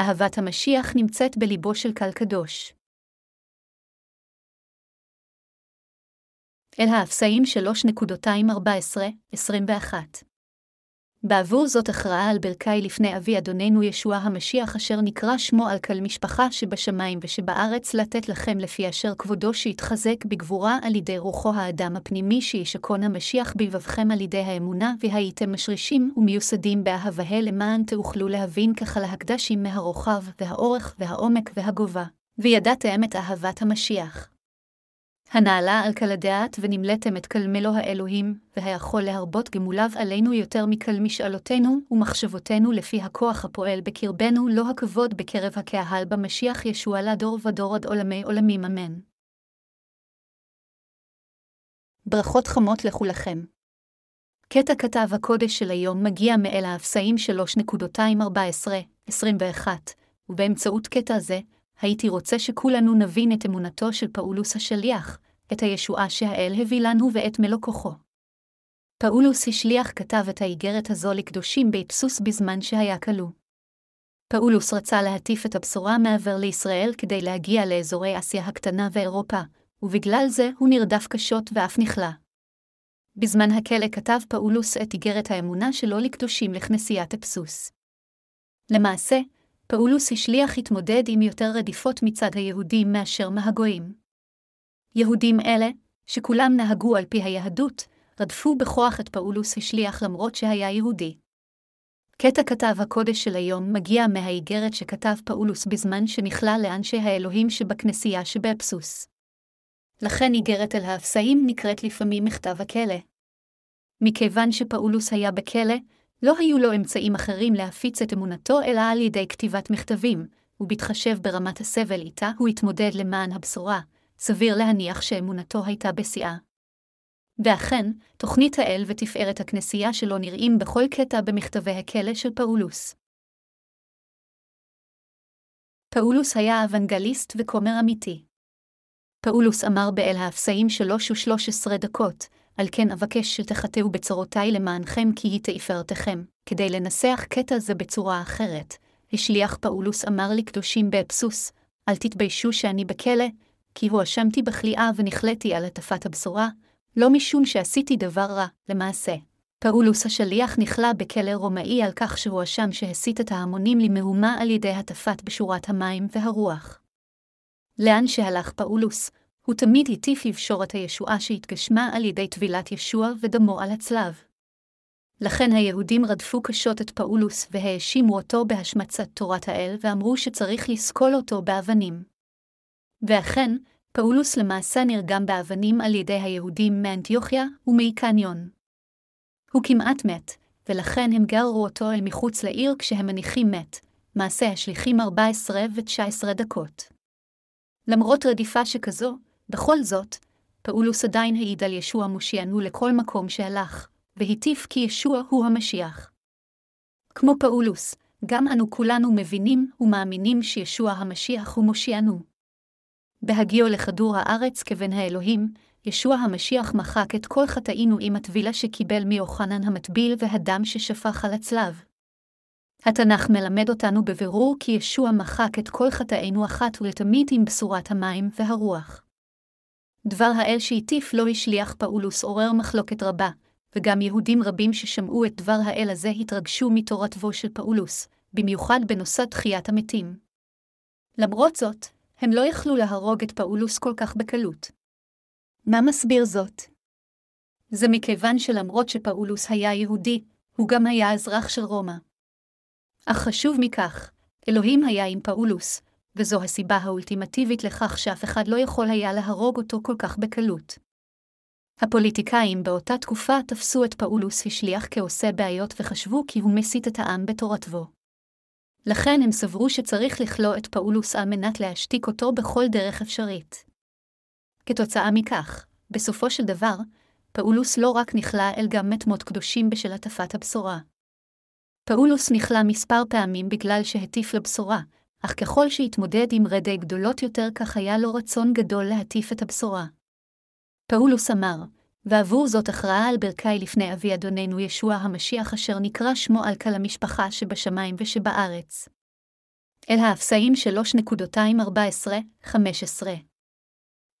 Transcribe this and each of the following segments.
אהבת המשיח נמצאת בליבו של קל קדוש. אל האפסאים 3.214-21 בעבור זאת הכרעה על ברכי לפני אבי אדוננו ישוע המשיח אשר נקרא שמו על כל משפחה שבשמיים ושבארץ לתת לכם לפי אשר כבודו שיתחזק בגבורה על ידי רוחו האדם הפנימי שישכון המשיח בלבבכם על ידי האמונה, והייתם משרישים ומיוסדים באהבה למען תאוכלו להבין ככה להקדשים מהרוחב, והאורך, והעומק, והגובה, וידעתם את אהבת המשיח. הנעלה על כל הדעת ונמלאתם את כל מלוא האלוהים, והיכול להרבות גמוליו עלינו יותר מכל משאלותינו ומחשבותינו לפי הכוח הפועל בקרבנו, לא הכבוד בקרב הקהל במשיח ישוע לדור ודור עד עולמי עולמים אמן. ברכות חמות לכולכם. קטע כתב הקודש של היום מגיע מאל האפסאים 3.214-21, ובאמצעות קטע זה, הייתי רוצה שכולנו נבין את אמונתו של פאולוס השליח, את הישועה שהאל הביא לנו ואת מלוא כוחו. פאולוס השליח כתב את האיגרת הזו לקדושים באפסוס בזמן שהיה כלוא. פאולוס רצה להטיף את הבשורה מעבר לישראל כדי להגיע לאזורי אסיה הקטנה ואירופה, ובגלל זה הוא נרדף קשות ואף נכלא. בזמן הכלא כתב פאולוס את איגרת האמונה שלו לקדושים לכנסיית אפסוס. למעשה, פאולוס השליח התמודד עם יותר רדיפות מצד היהודים מאשר מהגויים. יהודים אלה, שכולם נהגו על פי היהדות, רדפו בכוח את פאולוס השליח למרות שהיה יהודי. קטע כתב הקודש של היום מגיע מהאיגרת שכתב פאולוס בזמן שנכלא לאנשי האלוהים שבכנסייה שבאפסוס. לכן איגרת אל האפסאים נקראת לפעמים מכתב הכלא. מכיוון שפאולוס היה בכלא, לא היו לו אמצעים אחרים להפיץ את אמונתו אלא על ידי כתיבת מכתבים, ובהתחשב ברמת הסבל איתה הוא התמודד למען הבשורה, סביר להניח שאמונתו הייתה בשיאה. ואכן, תוכנית האל ותפארת הכנסייה שלו נראים בכל קטע במכתבי הכלא של פאולוס. פאולוס היה אוונגליסט וכומר אמיתי. פאולוס אמר באל האפסאים שלוש ושלוש עשרה דקות, על כן אבקש שתחתו בצרותי למענכם כי היא תפארתכם, כדי לנסח קטע זה בצורה אחרת. השליח פאולוס אמר לקדושים באפסוס, אל תתביישו שאני בכלא, כי הואשמתי בכליאה ונכלאתי על הטפת הבשורה, לא משום שעשיתי דבר רע, למעשה. פאולוס השליח נכלא בכלא רומאי על כך שהואשם שהסית את ההמונים למהומה על ידי הטפת בשורת המים והרוח. לאן שהלך פאולוס, הוא תמיד הטיף לבשורת הישועה שהתגשמה על ידי טבילת ישוע ודמו על הצלב. לכן היהודים רדפו קשות את פאולוס והאשימו אותו בהשמצת תורת האל ואמרו שצריך לסקול אותו באבנים. ואכן, פאולוס למעשה נרגם באבנים על ידי היהודים מאנטיוכיה ומאיקניון. הוא כמעט מת, ולכן הם גררו אותו אל מחוץ לעיר כשהם מניחים מת, מעשה השליחים 14 ו-19 דקות. למרות רדיפה שכזו, בכל זאת, פאולוס עדיין העיד על ישוע מושיענו לכל מקום שהלך, והטיף כי ישוע הוא המשיח. כמו פאולוס, גם אנו כולנו מבינים ומאמינים שישוע המשיח הוא מושיענו. בהגיעו לכדור הארץ כבן האלוהים, ישוע המשיח מחק את כל חטאינו עם הטבילה שקיבל מיוחנן המטביל והדם ששפך על הצלב. התנ"ך מלמד אותנו בבירור כי ישוע מחק את כל חטאינו אחת ולתמיד עם בשורת המים והרוח. דבר האל שהטיף לו השליח פאולוס עורר מחלוקת רבה, וגם יהודים רבים ששמעו את דבר האל הזה התרגשו מתורתו של פאולוס, במיוחד בנושא תחיית המתים. למרות זאת, הם לא יכלו להרוג את פאולוס כל כך בקלות. מה מסביר זאת? זה מכיוון שלמרות שפאולוס היה יהודי, הוא גם היה אזרח של רומא. אך חשוב מכך, אלוהים היה עם פאולוס, וזו הסיבה האולטימטיבית לכך שאף אחד לא יכול היה להרוג אותו כל כך בקלות. הפוליטיקאים באותה תקופה תפסו את פאולוס השליח כעושה בעיות וחשבו כי הוא מסית את העם בתורתו. לכן הם סברו שצריך לכלוא את פאולוס על מנת להשתיק אותו בכל דרך אפשרית. כתוצאה מכך, בסופו של דבר, פאולוס לא רק נכלא אלא גם מת מות קדושים בשל הטפת הבשורה. פאולוס נכלא מספר פעמים בגלל שהטיף לבשורה, אך ככל שהתמודד עם רדיפות גדולות יותר כך היה לו רצון גדול להטיף את הבשורה. פאולוס אמר, ועבור זאת אכרעה על ברכי לפני אבי אדוננו ישוע המשיח אשר נקרא שמו על כל המשפחה שבשמיים ושבארץ. אל האפסאים 3.214-15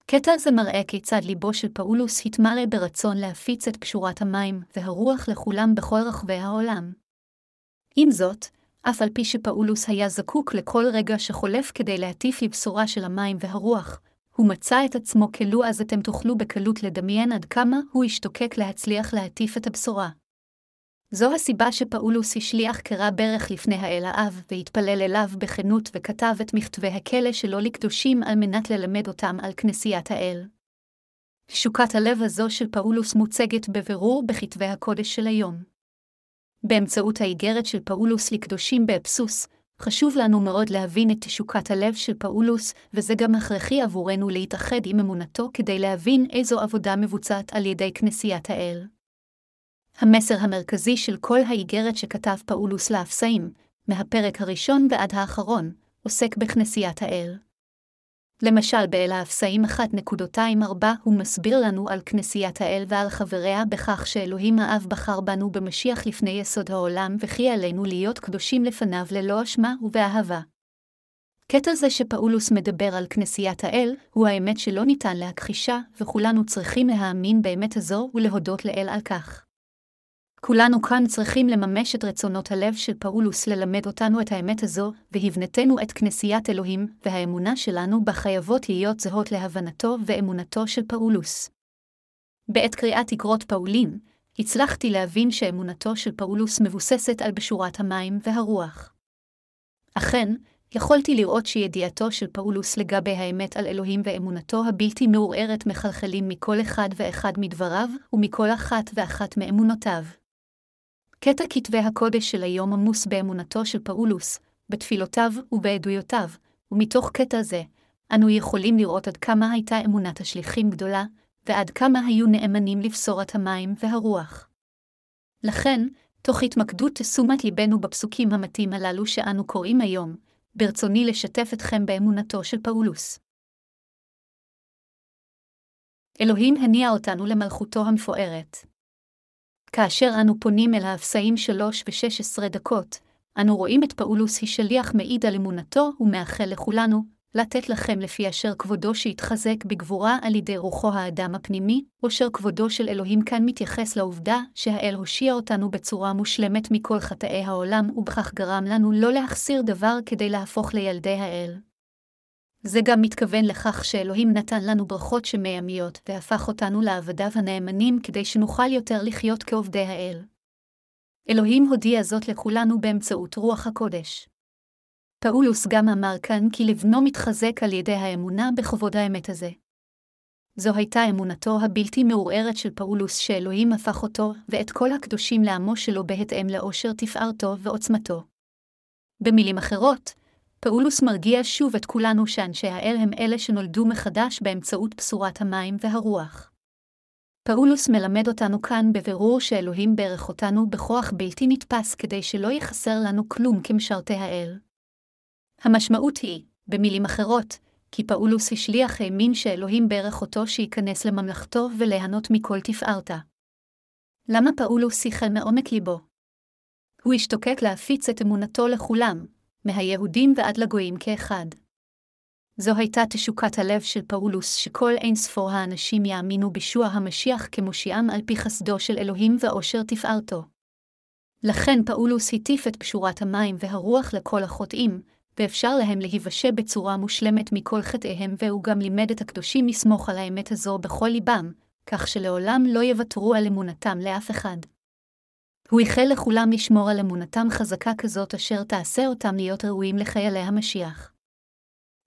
קטע זה מראה כיצד ליבו של פאולוס התמלא ברצון להפיץ את פשורת המים והרוח לכולם בכל רחבי העולם. עם זאת, אף על פי שפאולוס היה זקוק לכל רגע שחולף כדי להטיף לבשורה של המים והרוח, הוא מצא את עצמו כלו אז אתם תוכלו בקלות לדמיין עד כמה הוא השתוקק להצליח להטיף את הבשורה. זו הסיבה שפאולוס השליח קרע ברך לפני האל האב, והתפלל אליו בכנות וכתב את מכתבי הכלא שלו לקדושים על מנת ללמד אותם על כנסיית האל. תשוקת הלב הזו של פאולוס מוצגת בבירור בכתבי הקודש של היום. באמצעות האיגרת של פאולוס לקדושים באפסוס, חשוב לנו מאוד להבין את תשוקת הלב של פאולוס, וזה גם הכרחי עבורנו להתאחד עם אמונתו כדי להבין איזו עבודה מבוצעת על ידי כנסיית האל. המסר המרכזי של כל האיגרת שכתב פאולוס לאפסאים, מהפרק הראשון ועד האחרון, עוסק בכנסיית האל. למשל באל האפסאים 1.24 הוא מסביר לנו על כנסיית האל ועל חבריה בכך שאלוהים האב בחר בנו במשיח לפני יסוד העולם וכי עלינו להיות קדושים לפניו ללא אשמה ובאהבה. קטע זה שפאולוס מדבר על כנסיית האל, הוא האמת שלא ניתן להכחישה, וכולנו צריכים להאמין באמת הזו ולהודות לאל על כך. כולנו כאן צריכים לממש את רצונות הלב של פאולוס ללמד אותנו את האמת הזו, והבנתנו את כנסיית אלוהים, והאמונה שלנו בה חייבות להיות זהות להבנתו ואמונתו של פאולוס. בעת קריאת את איגרות פאולין, הצלחתי להבין שאמונתו של פאולוס מבוססת על בשורת המים והרוח. אכן, יכולתי לראות שידיעתו של פאולוס לגבי האמת על אלוהים ואמונתו הבלתי מעורערת מחלחלים מכל אחד ואחד מדבריו ומכל אחת ואחת מאמונותיו. קטע כתבי הקודש של היום עמוס באמונתו של פאולוס, בתפילותיו ובעדויותיו, ומתוך קטע זה, אנו יכולים לראות עד כמה הייתה אמונת השליחים גדולה, ועד כמה היו נאמנים לבשורת המים והרוח. לכן, תוך התמקדות תשומת ליבנו בפסוקים המתאים הללו שאנו קוראים היום, ברצוני לשתף אתכם באמונתו של פאולוס. אלוהים הניע אותנו למלכותו המפוארת. כאשר אנו פונים אל האפסאים שלוש ושש עשרה דקות, אנו רואים את פאולוס השליח מעיד על אמונתו ומאחל לכולנו, לתת לכם לפי אשר כבודו שיתחזק בגבורה על ידי רוחו האדם הפנימי, אשר כבודו של אלוהים כאן מתייחס לעובדה שהאל הושיע אותנו בצורה מושלמת מכל חטאי העולם, ובכך גרם לנו לא להחסיר דבר כדי להפוך לילדי האל. זה גם מתכוון לכך שאלוהים נתן לנו ברכות שמיימיות, והפך אותנו לעבדיו הנאמנים כדי שנוכל יותר לחיות כעובדי האל. אלוהים הודיע זאת לכולנו באמצעות רוח הקודש. פאולוס גם אמר כאן כי לבנו מתחזק על ידי האמונה בכבוד האמת הזה. זו הייתה אמונתו הבלתי מעורערת של פאולוס שאלוהים הפך אותו ואת כל הקדושים לעמו שלו בהתאם לאושר תפארתו ועוצמתו. במילים אחרות, פאולוס מרגיע שוב את כולנו שאנשי האל הם אלה שנולדו מחדש באמצעות בשורת המים והרוח. פאולוס מלמד אותנו כאן בבירור שאלוהים ברך אותנו בכוח בלתי נתפס כדי שלא יחסר לנו כלום כמשרתי האל. המשמעות היא, במילים אחרות, כי פאולוס השליח האמין שאלוהים ברך אותו שייכנס לממלכתו וליהנות מכל תפארתה. למה פאולוס שיחל מעומק ליבו? הוא השתוקק להפיץ את אמונתו לכולם, מהיהודים ועד לגויים כאחד. זו הייתה תשוקת הלב של פאולוס שכל אין ספור האנשים יאמינו בישוע המשיח כמושיעם על פי חסדו של אלוהים ואושר תפארתו. לכן פאולוס הטיף את פשורת המים והרוח לכל החוטאים, ואפשר להם להיוושע בצורה מושלמת מכל חטאיהם, והוא גם לימד את הקדושים לסמוך על האמת הזו בכל ליבם, כך שלעולם לא יוותרו על אמונתם לאף אחד. הוא איחל לכולם לשמור על אמונתם חזקה כזאת אשר תעשה אותם להיות ראויים לחיילי המשיח.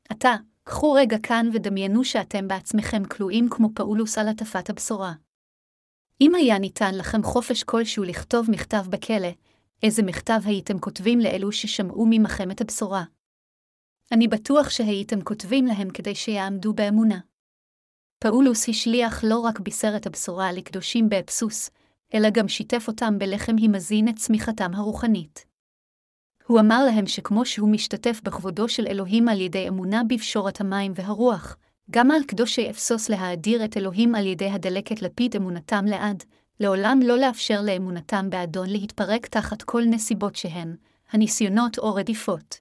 עתה, קחו רגע כאן ודמיינו שאתם בעצמכם כלואים כמו פאולוס על הטפת הבשורה. אם היה ניתן לכם חופש כלשהו לכתוב מכתב בכלא, איזה מכתב הייתם כותבים לאלו ששמעו ממכם את הבשורה? אני בטוח שהייתם כותבים להם כדי שיעמדו באמונה. פאולוס השליח לא רק בישר את הבשורה לקדושים באבסוס, אלא גם שיתף אותם בלחם הימזין את צמיחתם הרוחנית. הוא אמר להם שכמו שהוא משתתף בכבודו של אלוהים על ידי אמונה בפשורת המים והרוח, גם על קדושי אפסוס להאדיר את אלוהים על ידי הדלקת לפיד אמונתם לעד, לעולם לא לאפשר לאמונתם באדון להתפרק תחת כל נסיבות שהן, הניסיונות או רדיפות.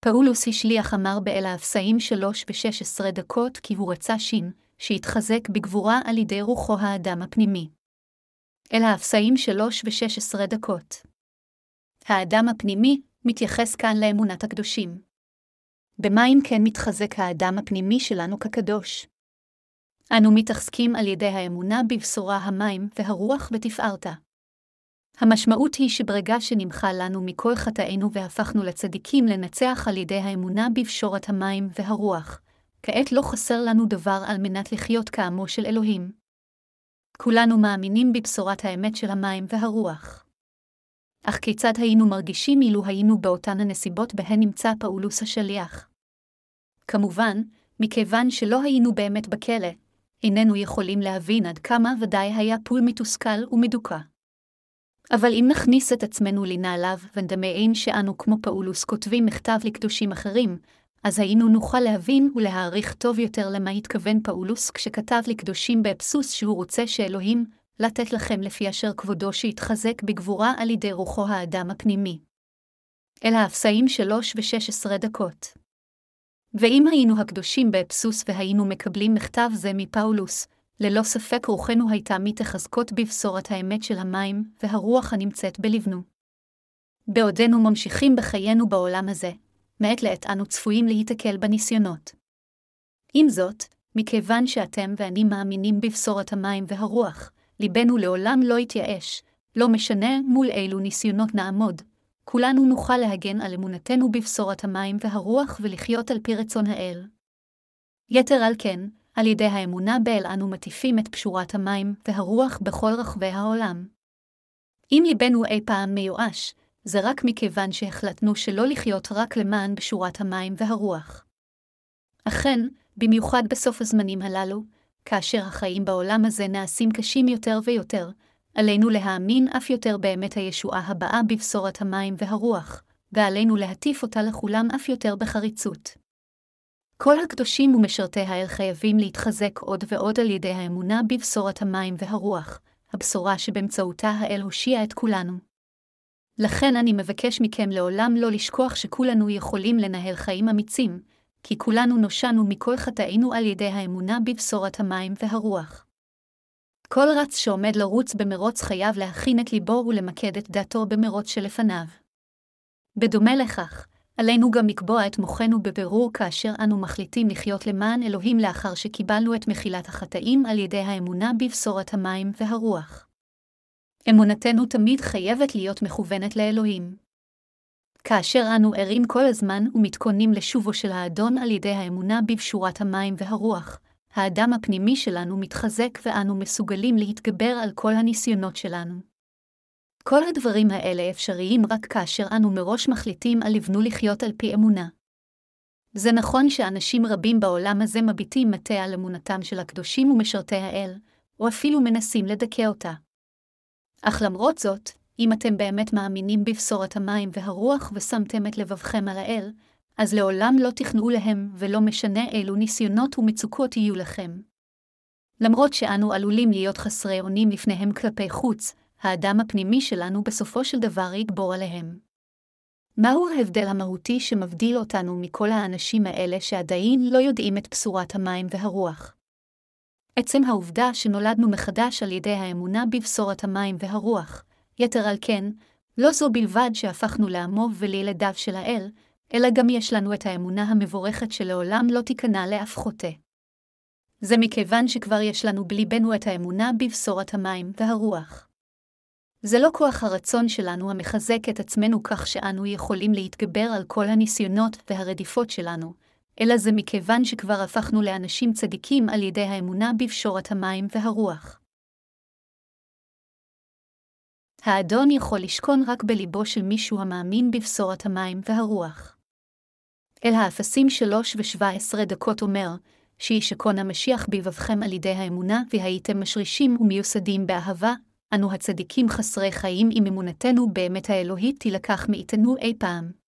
פאולוס השליח אמר באל האפסאים שלוש ושש עשרה דקות כי הוא רצה שין, שהתחזק בגבורה על ידי רוחו האדם הפנימי. אל האפסאים שלוש ושש עשרה דקות. האדם הפנימי מתייחס כאן לאמונת הקדושים. במה אם כן מתחזק האדם הפנימי שלנו כקדוש? אנו מתחזקים על ידי האמונה בבשורה המים והרוח בתפארתה. המשמעות היא שברגע שנמחה לנו מכל חטאינו והפכנו לצדיקים לנצח על ידי האמונה בבשורת המים והרוח, כעת לא חסר לנו דבר על מנת לחיות כעמו של אלוהים. כולנו מאמינים בבשורת האמת של המים והרוח. אך כיצד היינו מרגישים אילו היינו באותן הנסיבות בהן נמצא פאולוס השליח? כמובן, מכיוון שלא היינו באמת בכלא, איננו יכולים להבין עד כמה ודאי היה פול מתוסכל ומדוכא. אבל אם נכניס את עצמנו לנעליו ונדמיין שאנו כמו פאולוס כותבים מכתב לקדושים אחרים, אז היינו נוכל להבין ולהעריך טוב יותר למה התכוון פאולוס כשכתב לקדושים באפסוס שהוא רוצה שאלוהים, לתת לכם לפי אשר כבודו שיתחזק בגבורה על ידי רוחו האדם הפנימי. אל האפסאים שלוש ושש עשרה דקות. ואם היינו הקדושים באבסוס והיינו מקבלים מכתב זה מפאולוס, ללא ספק רוחנו הייתה מתחזקות בבשורת האמת של המים והרוח הנמצאת בלבנו. בעודנו ממשיכים בחיינו בעולם הזה, מעת לעת אנו צפויים להיתקל בניסיונות. עם זאת, מכיוון שאתם ואני מאמינים בבשורת המים והרוח, ליבנו לעולם לא יתייאש, לא משנה מול אילו ניסיונות נעמוד, כולנו נוכל להגן על אמונתנו בבשורת המים והרוח ולחיות על פי רצון האל. יתר על כן, על ידי האמונה באל אנו מטיפים את פשורת המים והרוח בכל רחבי העולם. אם ליבנו אי פעם מיואש, זה רק מכיוון שהחלטנו שלא לחיות רק למען בשורת המים והרוח. אכן, במיוחד בסוף הזמנים הללו, כאשר החיים בעולם הזה נעשים קשים יותר ויותר, עלינו להאמין אף יותר באמת הישועה הבאה בבשורת המים והרוח, ועלינו להטיף אותה לכולם אף יותר בחריצות. כל הקדושים ומשרתי האל חייבים להתחזק עוד ועוד על ידי האמונה בבשורת המים והרוח, הבשורה שבאמצעותה האל הושיע את כולנו. לכן אני מבקש מכם לעולם לא לשכוח שכולנו יכולים לנהל חיים אמיצים, כי כולנו נושענו מכל חטאינו על ידי האמונה בבשורת המים והרוח. כל רץ שעומד לרוץ במרוץ חייב להכין את ליבו ולמקד את דעתו במרוץ שלפניו. בדומה לכך, עלינו גם לקבוע את מוחנו בבירור כאשר אנו מחליטים לחיות למען אלוהים לאחר שקיבלנו את מחילת החטאים על ידי האמונה בבשורת המים והרוח. אמונתנו תמיד חייבת להיות מכוונת לאלוהים. כאשר אנו ערים כל הזמן ומתכוננים לשובו של האדון על ידי האמונה בבשורת המים והרוח, האדם הפנימי שלנו מתחזק ואנו מסוגלים להתגבר על כל הניסיונות שלנו. כל הדברים האלה אפשריים רק כאשר אנו מראש מחליטים על לבנו לחיות על פי אמונה. זה נכון שאנשים רבים בעולם הזה מביטים מטה על אמונתם של הקדושים ומשרתי האל, או אפילו מנסים לדכא אותה. אך למרות זאת, אם אתם באמת מאמינים בבשורת המים והרוח ושמתם את לבבכם על האל, אז לעולם לא תכנעו להם, ולא משנה אילו ניסיונות ומצוקות יהיו לכם. למרות שאנו עלולים להיות חסרי אונים לפניהם כלפי חוץ, האדם הפנימי שלנו בסופו של דבר יגבור עליהם. מהו ההבדל המהותי שמבדיל אותנו מכל האנשים האלה שעדיין לא יודעים את בשורת המים והרוח? עצם העובדה שנולדנו מחדש על ידי האמונה בבשורת המים והרוח, יתר על כן, לא זו בלבד שהפכנו לעמו ולילדיו של האל, אלא גם יש לנו את האמונה המבורכת שלעולם לא תיכנע לאף חוטא. זה מכיוון שכבר יש לנו בליבנו את האמונה בבשורת המים והרוח. זה לא כוח הרצון שלנו המחזק את עצמנו כך שאנו יכולים להתגבר על כל הניסיונות והרדיפות שלנו, אלא זה מכיוון שכבר הפכנו לאנשים צדיקים על ידי האמונה בבשורת המים והרוח. האדון יכול לשכון רק בליבו של מישהו המאמין בבשורת המים והרוח. אל האפסים שלוש ושבע עשרה דקות אומר, שישכון המשיח בבבכם על ידי האמונה, והייתם משרישים ומיוסדים באהבה, אנו הצדיקים חסרי חיים אם אמונתנו באמת האלוהית תילקח מאיתנו אי פעם.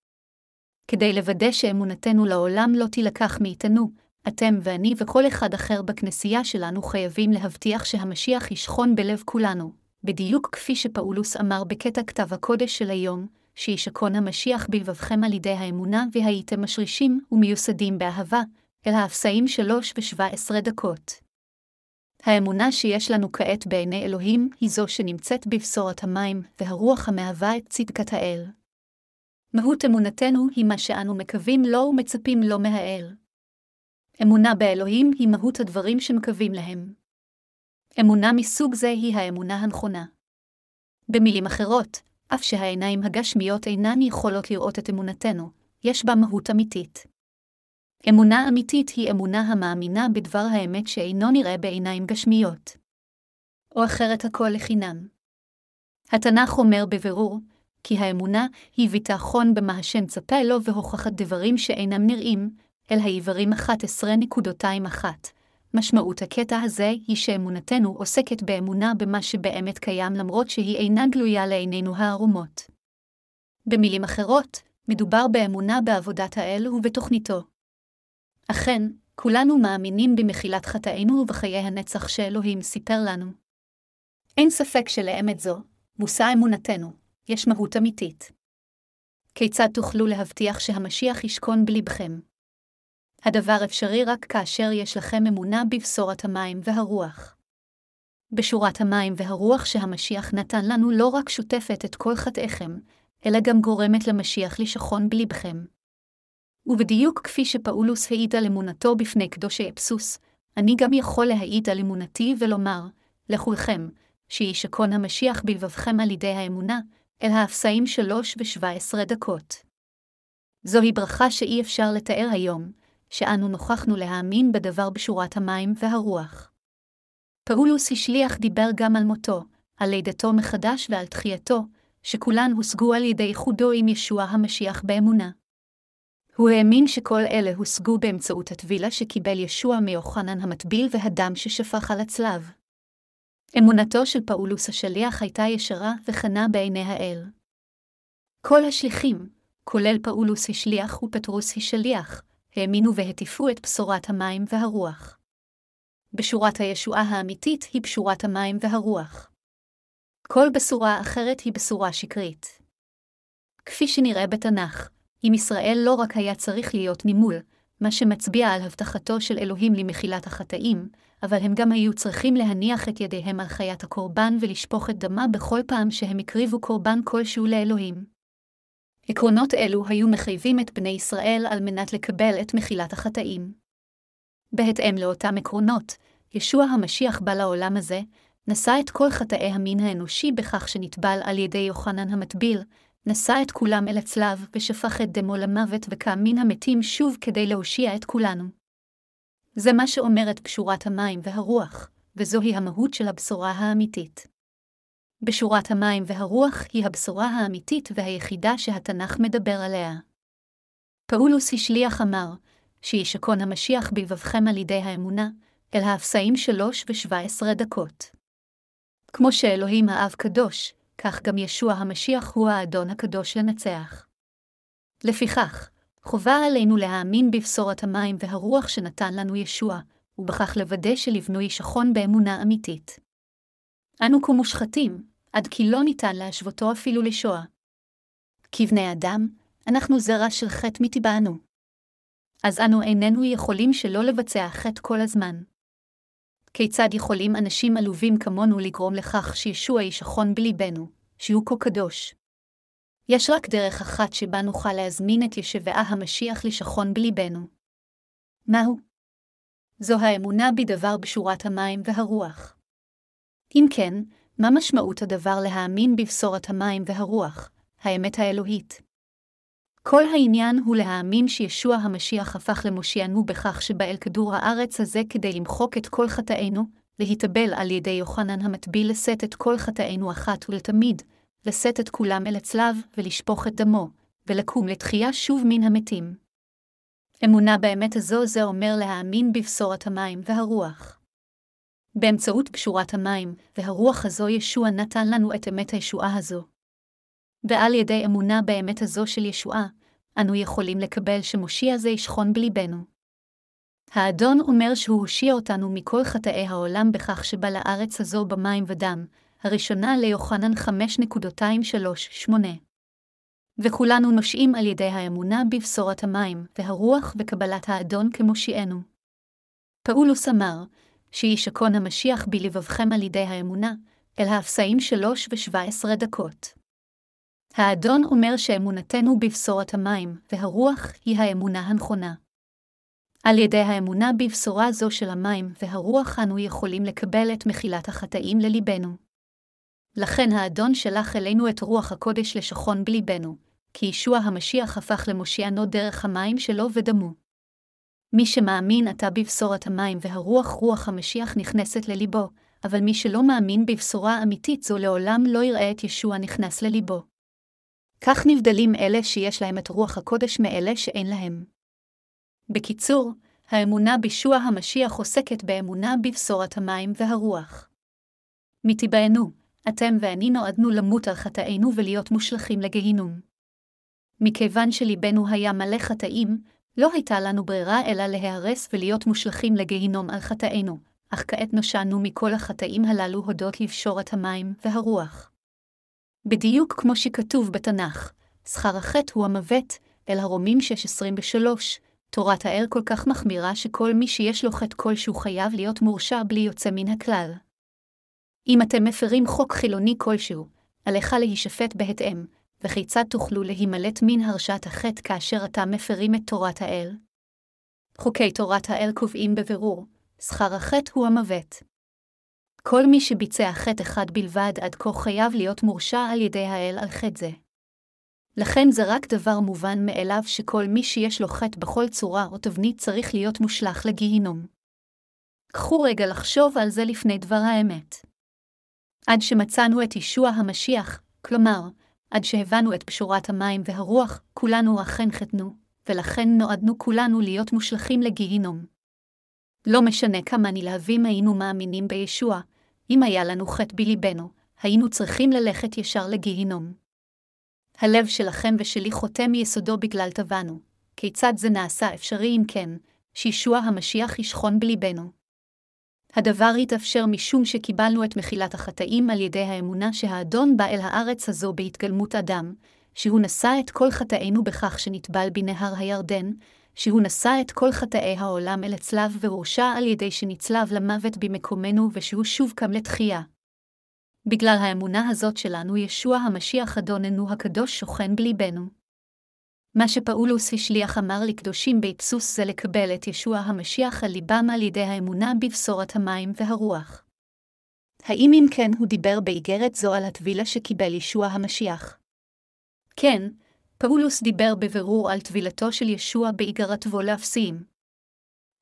כדי לוודא שאמונתנו לעולם לא תילקח מאיתנו, אתם ואני וכל אחד אחר בכנסייה שלנו חייבים להבטיח שהמשיח ישכון בלב כולנו, בדיוק כפי שפאולוס אמר בקטע כתב הקודש של היום, שישכון המשיח בלבבכם על ידי האמונה, והייתם משרישים ומיוסדים באהבה, אל האפסאים שלוש ושבע עשרה דקות. האמונה שיש לנו כעת בעיני אלוהים היא זו שנמצאת בבשורת המים, והרוח המהווה את צדקת האל. מהות אמונתנו היא מה שאנו מקווים לו ומצפים לו מהאל. אמונה באלוהים היא מהות הדברים שמקווים להם. אמונה מסוג זה היא האמונה הנכונה. במילים אחרות, אף שהעיניים הגשמיות אינן יכולות לראות את אמונתנו, יש בה מהות אמיתית. אמונה אמיתית היא אמונה המאמינה בדבר האמת שאינו נראה בעיניים גשמיות. או אחרת הכל לחינם. התנ"ך אומר בבירור, כי האמונה היא ביטחון במה השם צפה לו והוכחת דברים שאינם נראים, אל העברים 11.21. משמעות הקטע הזה היא שאמונתנו עוסקת באמונה במה שבאמת קיים למרות שהיא אינה גלויה לעינינו הערומות. במילים אחרות, מדובר באמונה בעבודת האל ובתוכניתו. אכן, כולנו מאמינים במחילת חטאינו ובחיי הנצח שאלוהים סיפר לנו. אין ספק שלאמת זו, מושא אמונתנו, יש מהות אמיתית. כיצד תוכלו להבטיח שהמשיח ישכון בלבכם? הדבר אפשרי רק כאשר יש לכם אמונה בבשורת המים והרוח. בשורת המים והרוח שהמשיח נתן לנו לא רק שוטפת את כל חטאיכם, אלא גם גורמת למשיח לשכון בלבכם. ובדיוק כפי שפאולוס העיד על אמונתו בפני קדושי אבסוס, אני גם יכול להעיד על אמונתי ולומר, לכולכם, שישכון המשיח בלבבכם על ידי האמונה, אל האפסאים שלוש ושבע עשרה דקות. זוהי ברכה שאי אפשר לתאר היום, שאנו נוכחנו להאמין בדבר בשורת המים והרוח. פאולוס השליח דיבר גם על מותו, על לידתו מחדש ועל תחייתו, שכולן הושגו על ידי איחודו עם ישוע המשיח באמונה. הוא האמין שכל אלה הושגו באמצעות הטבילה שקיבל ישוע מיוחנן המטביל והדם ששפך על הצלב. אמונתו של פאולוס השליח הייתה ישרה וכנה בעיני האל. כל השליחים, כולל פאולוס השליח ופטרוס השליח, האמינו והטיפו את בשורת המים והרוח. בשורת הישועה האמיתית היא בשורת המים והרוח. כל בשורה אחרת היא בשורה שקרית. כפי שנראה בתנ"ך, אם ישראל לא רק היה צריך להיות ממול, מה שמצביע על הבטחתו של אלוהים למחילת החטאים, אבל הם גם היו צריכים להניח את ידיהם על חיית הקורבן ולשפוך את דמה בכל פעם שהם הקריבו קורבן כלשהו לאלוהים. עקרונות אלו היו מחייבים את בני ישראל על מנת לקבל את מחילת החטאים. בהתאם לאותם עקרונות, ישוע המשיח בא לעולם הזה, נשא את כל חטאי המין האנושי בכך שנטבל על ידי יוחנן המטביל, נשא את כולם אל הצלב ושפך את דמו למוות וקם מן המתים שוב כדי להושיע את כולנו. זה מה שאומרת פשורת המים והרוח, וזוהי המהות של הבשורה האמיתית. בשורת המים והרוח היא הבשורה האמיתית והיחידה שהתנ"ך מדבר עליה. פאולוס השליח אמר, שישכון המשיח בלבבכם על ידי האמונה, אל האפסאים שלוש ושבע עשרה דקות. כמו שאלוהים האב קדוש, כך גם ישוע המשיח הוא האדון הקדוש לנצח. לפיכך, חובה עלינו להאמין בבשורת המים והרוח שנתן לנו ישוע, ובכך לוודא שלבנו ישכון באמונה אמיתית. אנו כמושחתים, עד כי לא ניתן להשוותו אפילו לשואה. כבני אדם, אנחנו זרע של חטא מטבענו. אז אנו איננו יכולים שלא לבצע חטא כל הזמן. כיצד יכולים אנשים עלובים כמונו לגרום לכך שישוע ישכון בליבנו, שהוא כה קדוש? יש רק דרך אחת שבה נוכל להזמין את ישבעה המשיח לשכון בליבנו. מהו? זו האמונה בדבר בשורת המים והרוח. אם כן, מה משמעות הדבר להאמין בבשורת המים והרוח, האמת האלוהית? כל העניין הוא להאמין שישוע המשיח הפך למושיענו בכך שבא אל כדור הארץ הזה כדי למחוק את כל חטאינו, להתאבל על ידי יוחנן המטביל לשאת את כל חטאינו אחת ולתמיד, לשאת את כולם אל הצלב ולשפוך את דמו, ולקום לתחייה שוב מן המתים. אמונה באמת הזו זה אומר להאמין בבשורת המים והרוח. באמצעות קשורת המים והרוח הזו ישוע נתן לנו את אמת הישועה הזו. ועל ידי אמונה באמת הזו של ישועה, אנו יכולים לקבל שמושיע זה ישכון בליבנו. האדון אומר שהוא הושיע אותנו מכל חטאי העולם בכך שבא לארץ הזו במים ודם, הראשונה ליוחנן 5.238. וכולנו נושעים על ידי האמונה בבשורת המים, והרוח וקבלת האדון כמושיענו. פאולוס אמר, שישכון המשיח בלבבכם על ידי האמונה, אל האפסאים שלוש ושבע עשרה דקות. האדון אומר שאמונתנו בבשורת המים, והרוח היא האמונה הנכונה. על ידי האמונה בבשורה זו של המים והרוח אנו יכולים לקבל את מחילת החטאים לליבנו. לכן האדון שלח אלינו את רוח הקודש לשכון בליבנו, כי ישוע המשיח הפך למושיענו דרך המים שלו ודמו. מי שמאמין עתה בבשורת המים והרוח רוח המשיח נכנסת לליבו, אבל מי שלא מאמין בבשורה אמיתית זו לעולם לא יראה את ישוע נכנס לליבו. כך נבדלים אלה שיש להם את רוח הקודש מאלה שאין להם. בקיצור, האמונה בישוע המשיח עוסקת באמונה בבשורת המים והרוח. מטבענו, אתם ואני נועדנו למות על חטאינו ולהיות מושלכים לגהינום. מכיוון שליבנו היה מלא חטאים, לא הייתה לנו ברירה אלא להיהרס ולהיות מושלכים לגהינום על חטאינו, אך כעת נושענו מכל החטאים הללו הודות לבשורת המים והרוח. בדיוק כמו שכתוב בתנ"ך, שכר החטא הוא המוות, אל הרומים 6.23, תורת האל כל כך מחמירה שכל מי שיש לו חטא כלשהו חייב להיות מורשע בלי יוצא מן הכלל. אם אתם מפרים חוק חילוני כלשהו, עליך להישפט בהתאם, וכיצד תוכלו להימלט מן הרשעת החטא כאשר אתם מפרים את תורת האל? חוקי תורת האל קובעים בבירור, שכר החטא הוא המוות. כל מי שביצע חטא אחד בלבד עד כה חייב להיות מורשע על ידי האל על חטא זה. לכן זה רק דבר מובן מאליו שכל מי שיש לו חטא בכל צורה או תבנית צריך להיות מושלך לגיהינום. קחו רגע לחשוב על זה לפני דבר האמת. עד שמצאנו את ישוע המשיח, כלומר, עד שהבנו את פשורת המים והרוח, כולנו אכן חטנו, ולכן נועדנו כולנו להיות מושלכים לגיהינום. לא משנה כמה נלהבים היינו מאמינים בישוע, אם היה לנו חטא בליבנו, היינו צריכים ללכת ישר לגיהינום. הלב שלכם ושלי חותם מיסודו בגלל טבענו. כיצד זה נעשה אפשרי אם כן, שישוע המשיח ישכון בליבנו? הדבר התאפשר משום שקיבלנו את מחילת החטאים על ידי האמונה שהאדון בא אל הארץ הזו בהתגלמות אדם, שהוא נשא את כל חטאינו בכך שנטבל בנהר הירדן, שהוא נשא את כל חטאי העולם אל הצלב והורשע על ידי שנצלב למוות במקומנו ושהוא שוב קם לתחייה. בגלל האמונה הזאת שלנו, ישוע המשיח אדוננו הקדוש שוכן בליבנו. מה שפאולוס השליח אמר לקדושים באבסוס זה לקבל את ישוע המשיח על ליבם על ידי האמונה בבשורת המים והרוח. האם אם כן הוא דיבר באיגרת זו על הטבילה שקיבל ישוע המשיח? כן, פאולוס דיבר בבירור על טבילתו של ישוע באיגרתו לאפסים.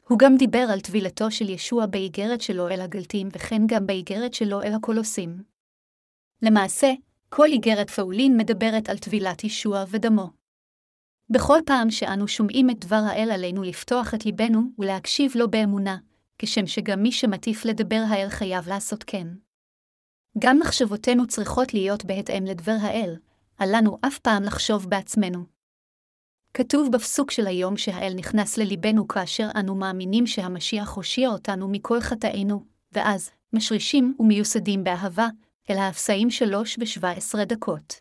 הוא גם דיבר על טבילתו של ישוע באיגרת שלו אל הגלתים וכן גם באיגרת שלו אל הקולוסים. למעשה, כל איגרת פאולין מדברת על טבילת ישוע ודמו. בכל פעם שאנו שומעים את דבר האל עלינו לפתוח את ליבנו ולהקשיב לו באמונה, כשם שגם מי שמטיף לדבר האל חייב לעשות כן. גם מחשבותינו צריכות להיות בהתאם לדבר האל, אל לנו אף פעם לחשוב בעצמנו. כתוב בפסוק של היום שהאל נכנס לליבנו כאשר אנו מאמינים שהמשיח הושיע אותנו מכל חטאינו, ואז, משרישים ומיוסדים באהבה, אל האפסאים שלוש ושבע עשרה דקות.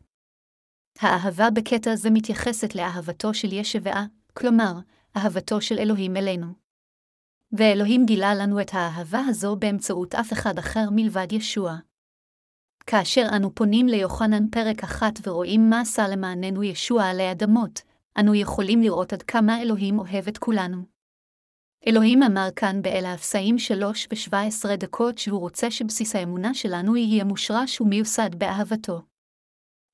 האהבה בקטע זה מתייחסת לאהבתו של ישבעה, כלומר, אהבתו של אלוהים אלינו. ואלוהים גילה לנו את האהבה הזו באמצעות אף אחד אחר מלבד ישוע. כאשר אנו פונים ליוחנן פרק אחת ורואים מה עשה למעננו ישוע עלי אדמות, אנו יכולים לראות עד כמה אלוהים אוהב את כולנו. אלוהים אמר כאן באל האפסאים שלוש ושבע עשרה דקות שהוא רוצה שבסיס האמונה שלנו יהיה מושרש ומיוסד באהבתו.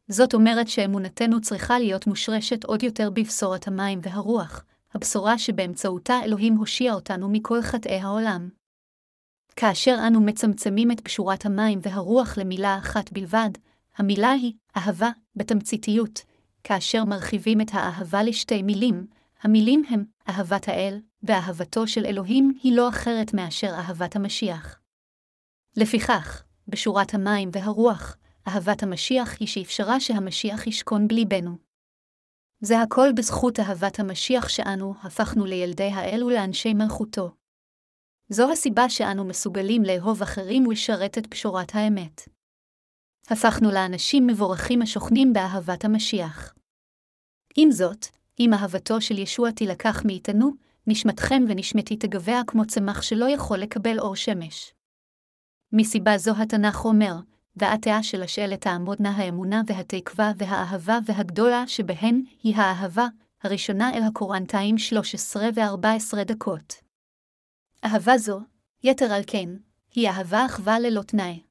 זאת אומרת שאמונתנו צריכה להיות מושרשת עוד יותר בבשורת המים והרוח, הבשורה שבאמצעותה אלוהים הושיע אותנו מכל חטאי העולם. כאשר אנו מצמצמים את פשורת המים והרוח למילה אחת בלבד, המילה היא אהבה בתמציתיות, כאשר מרחיבים את האהבה לשתי מילים, המילים הם אהבת האל, ואהבתו של אלוהים היא לא אחרת מאשר אהבת המשיח. לפיכך, בשורת המים והרוח, אהבת המשיח היא שאפשרה שהמשיח ישכון בליבנו. זה הכל בזכות אהבת המשיח שאנו הפכנו לילדי האל ולאנשי מלכותו. זו הסיבה שאנו מסוגלים לאהוב אחרים ולשרת את פשורת האמת. הפכנו לאנשים מבורכים השוכנים באהבת המשיח. עם זאת, אם אהבתו של ישוע תילקח מאיתנו, נשמתכם ונשמתי תגבע כמו צמח שלא יכול לקבל אור שמש. מסיבה זו התנ"ך אומר, דעתיה של השאלת תעמודנה האמונה והתקווה והאהבה והגדולה שבהן היא האהבה, הראשונה אל הקורנטיים 13 ו-14 דקות. אהבה זו, יתר על כן, היא אהבה אחווה ללא תנאי.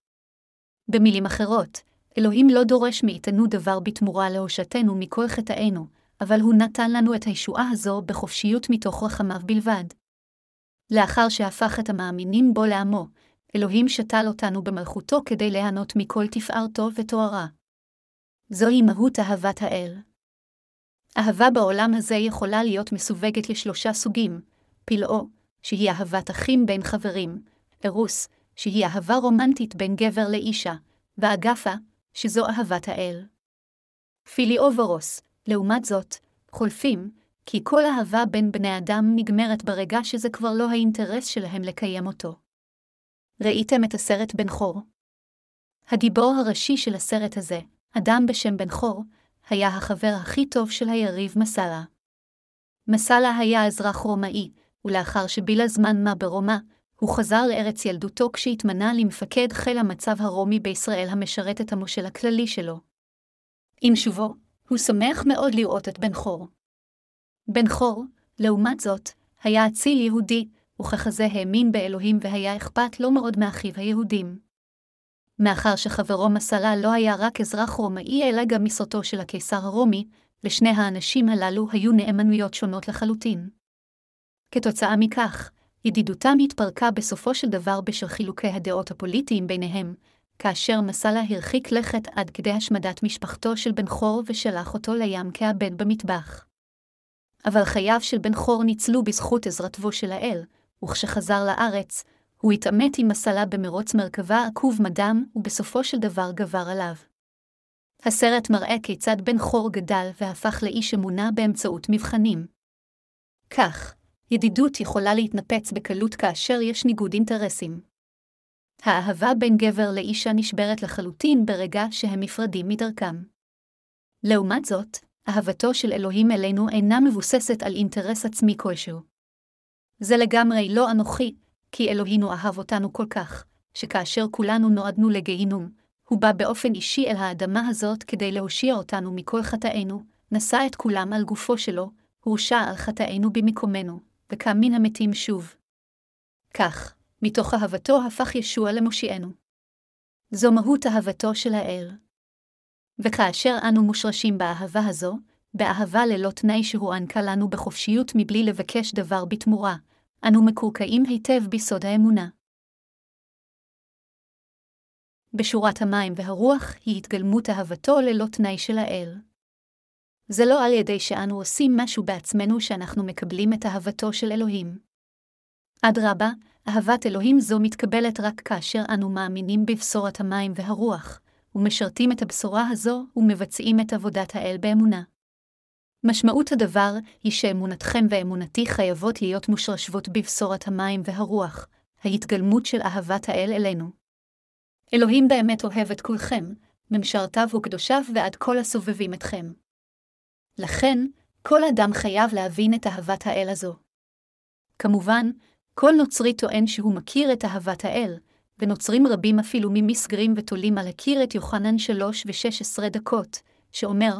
במילים אחרות, אלוהים לא דורש מאיתנו דבר בתמורה להושעתנו מכל חטאינו, אבל הוא נתן לנו את הישועה הזו בחופשיות מתוך רחמיו בלבד. לאחר שהפך את המאמינים בו לעמו, אלוהים שתל אותנו במלכותו כדי ליהנות מכל תפארתו ותוארה. זוהי מהות אהבת האל. אהבה בעולם הזה יכולה להיות מסווגת לשלושה סוגים, פלאו, שהיא אהבת אחים בין חברים, ארוס, שהיא אהבה רומנטית בין גבר לאישה, ואגפה, שזו אהבת האל. פיליאו ורוס, לעומת זאת, חולפים, כי כל אהבה בין בני אדם נגמרת ברגע שזה כבר לא האינטרס שלהם לקיים אותו. ראיתם את הסרט בן חור? הגיבור הראשי של הסרט הזה, אדם בשם בן חור, היה החבר הכי טוב של היריב מסאלה. מסאלה היה אזרח רומאי, ולאחר שבילה זמן מה ברומא, הוא חזר לארץ ילדותו כשהתמנה למפקד חיל המצב הרומי בישראל המשרת את המושל הכללי שלו. עם שובו, הוא שמח מאוד לראות את בן חור. בן חור, לעומת זאת, היה אציל יהודי, וככזה האמין באלוהים והיה אכפת לו מאוד מאחיו היהודים. מאחר שחברו מסלה לא היה רק אזרח רומאי אלא גם משרתו של הקיסר הרומי, לשני האנשים הללו היו נאמנויות שונות לחלוטין. כתוצאה מכך, ידידותם התפרקה בסופו של דבר בשל חילוקי הדעות הפוליטיים ביניהם, כאשר מסלה הרחיק לכת עד כדי השמדת משפחתו של בן חור ושלח אותו לים כעבד במטבח. אבל חייו של בן חור ניצלו בזכות עזרתו של האל, וכשחזר לארץ, הוא התעמת עם מסלה במרוץ מרכבה עקוב מדם, ובסופו של דבר גבר עליו. הסרט מראה כיצד בן חור גדל והפך לאיש אמונה באמצעות מבחנים. כך, ידידות יכולה להתנפץ בקלות כאשר יש ניגוד אינטרסים. האהבה בין גבר לאישה נשברת לחלוטין ברגע שהם נפרדים מדרכם. לעומת זאת, אהבתו של אלוהים אלינו אינה מבוססת על אינטרס עצמי כלשהו. זה לגמרי לא אנוכי, כי אלוהינו אהב אותנו כל כך, שכאשר כולנו נועדנו לגיהינום, הוא בא באופן אישי אל האדמה הזאת כדי להושיע אותנו מכל חטאינו, נשא את כולם על גופו שלו, הורשע על חטאינו במקומנו, וקם מן המתים שוב. כך, מתוך אהבתו הפך ישוע למושיענו. זו מהות אהבתו של האל. וכאשר אנו מושרשים באהבה הזו, באהבה ללא תנאי שהוענקה לנו בחופשיות מבלי לבקש דבר בתמורה, אנו מקורקעים היטב בסוד האמונה. בשורת המים והרוח היא התגלמות אהבתו ללא תנאי של האל. זה לא על ידי שאנו עושים משהו בעצמנו שאנחנו מקבלים את אהבתו של אלוהים. אדרבה, אהבת אלוהים זו מתקבלת רק כאשר אנו מאמינים בבשורת המים והרוח, ומשרתים את הבשורה הזו ומבצעים את עבודת האל באמונה. משמעות הדבר היא שאמונתכם ואמונתי חייבות להיות מושרשבות בבשורת המים והרוח, ההתגלמות של אהבת האל אלינו. אלוהים באמת אוהב את כולכם, ממשרתיו וקדושיו ועד כל הסובבים אתכם. לכן, כל אדם חייב להבין את אהבת האל הזו. כמובן, כל נוצרי טוען שהוא מכיר את אהבת האל, ונוצרים רבים אפילו ממסגרים ותולים על הכיר את יוחנן שלוש ושש עשרה דקות, שאומר,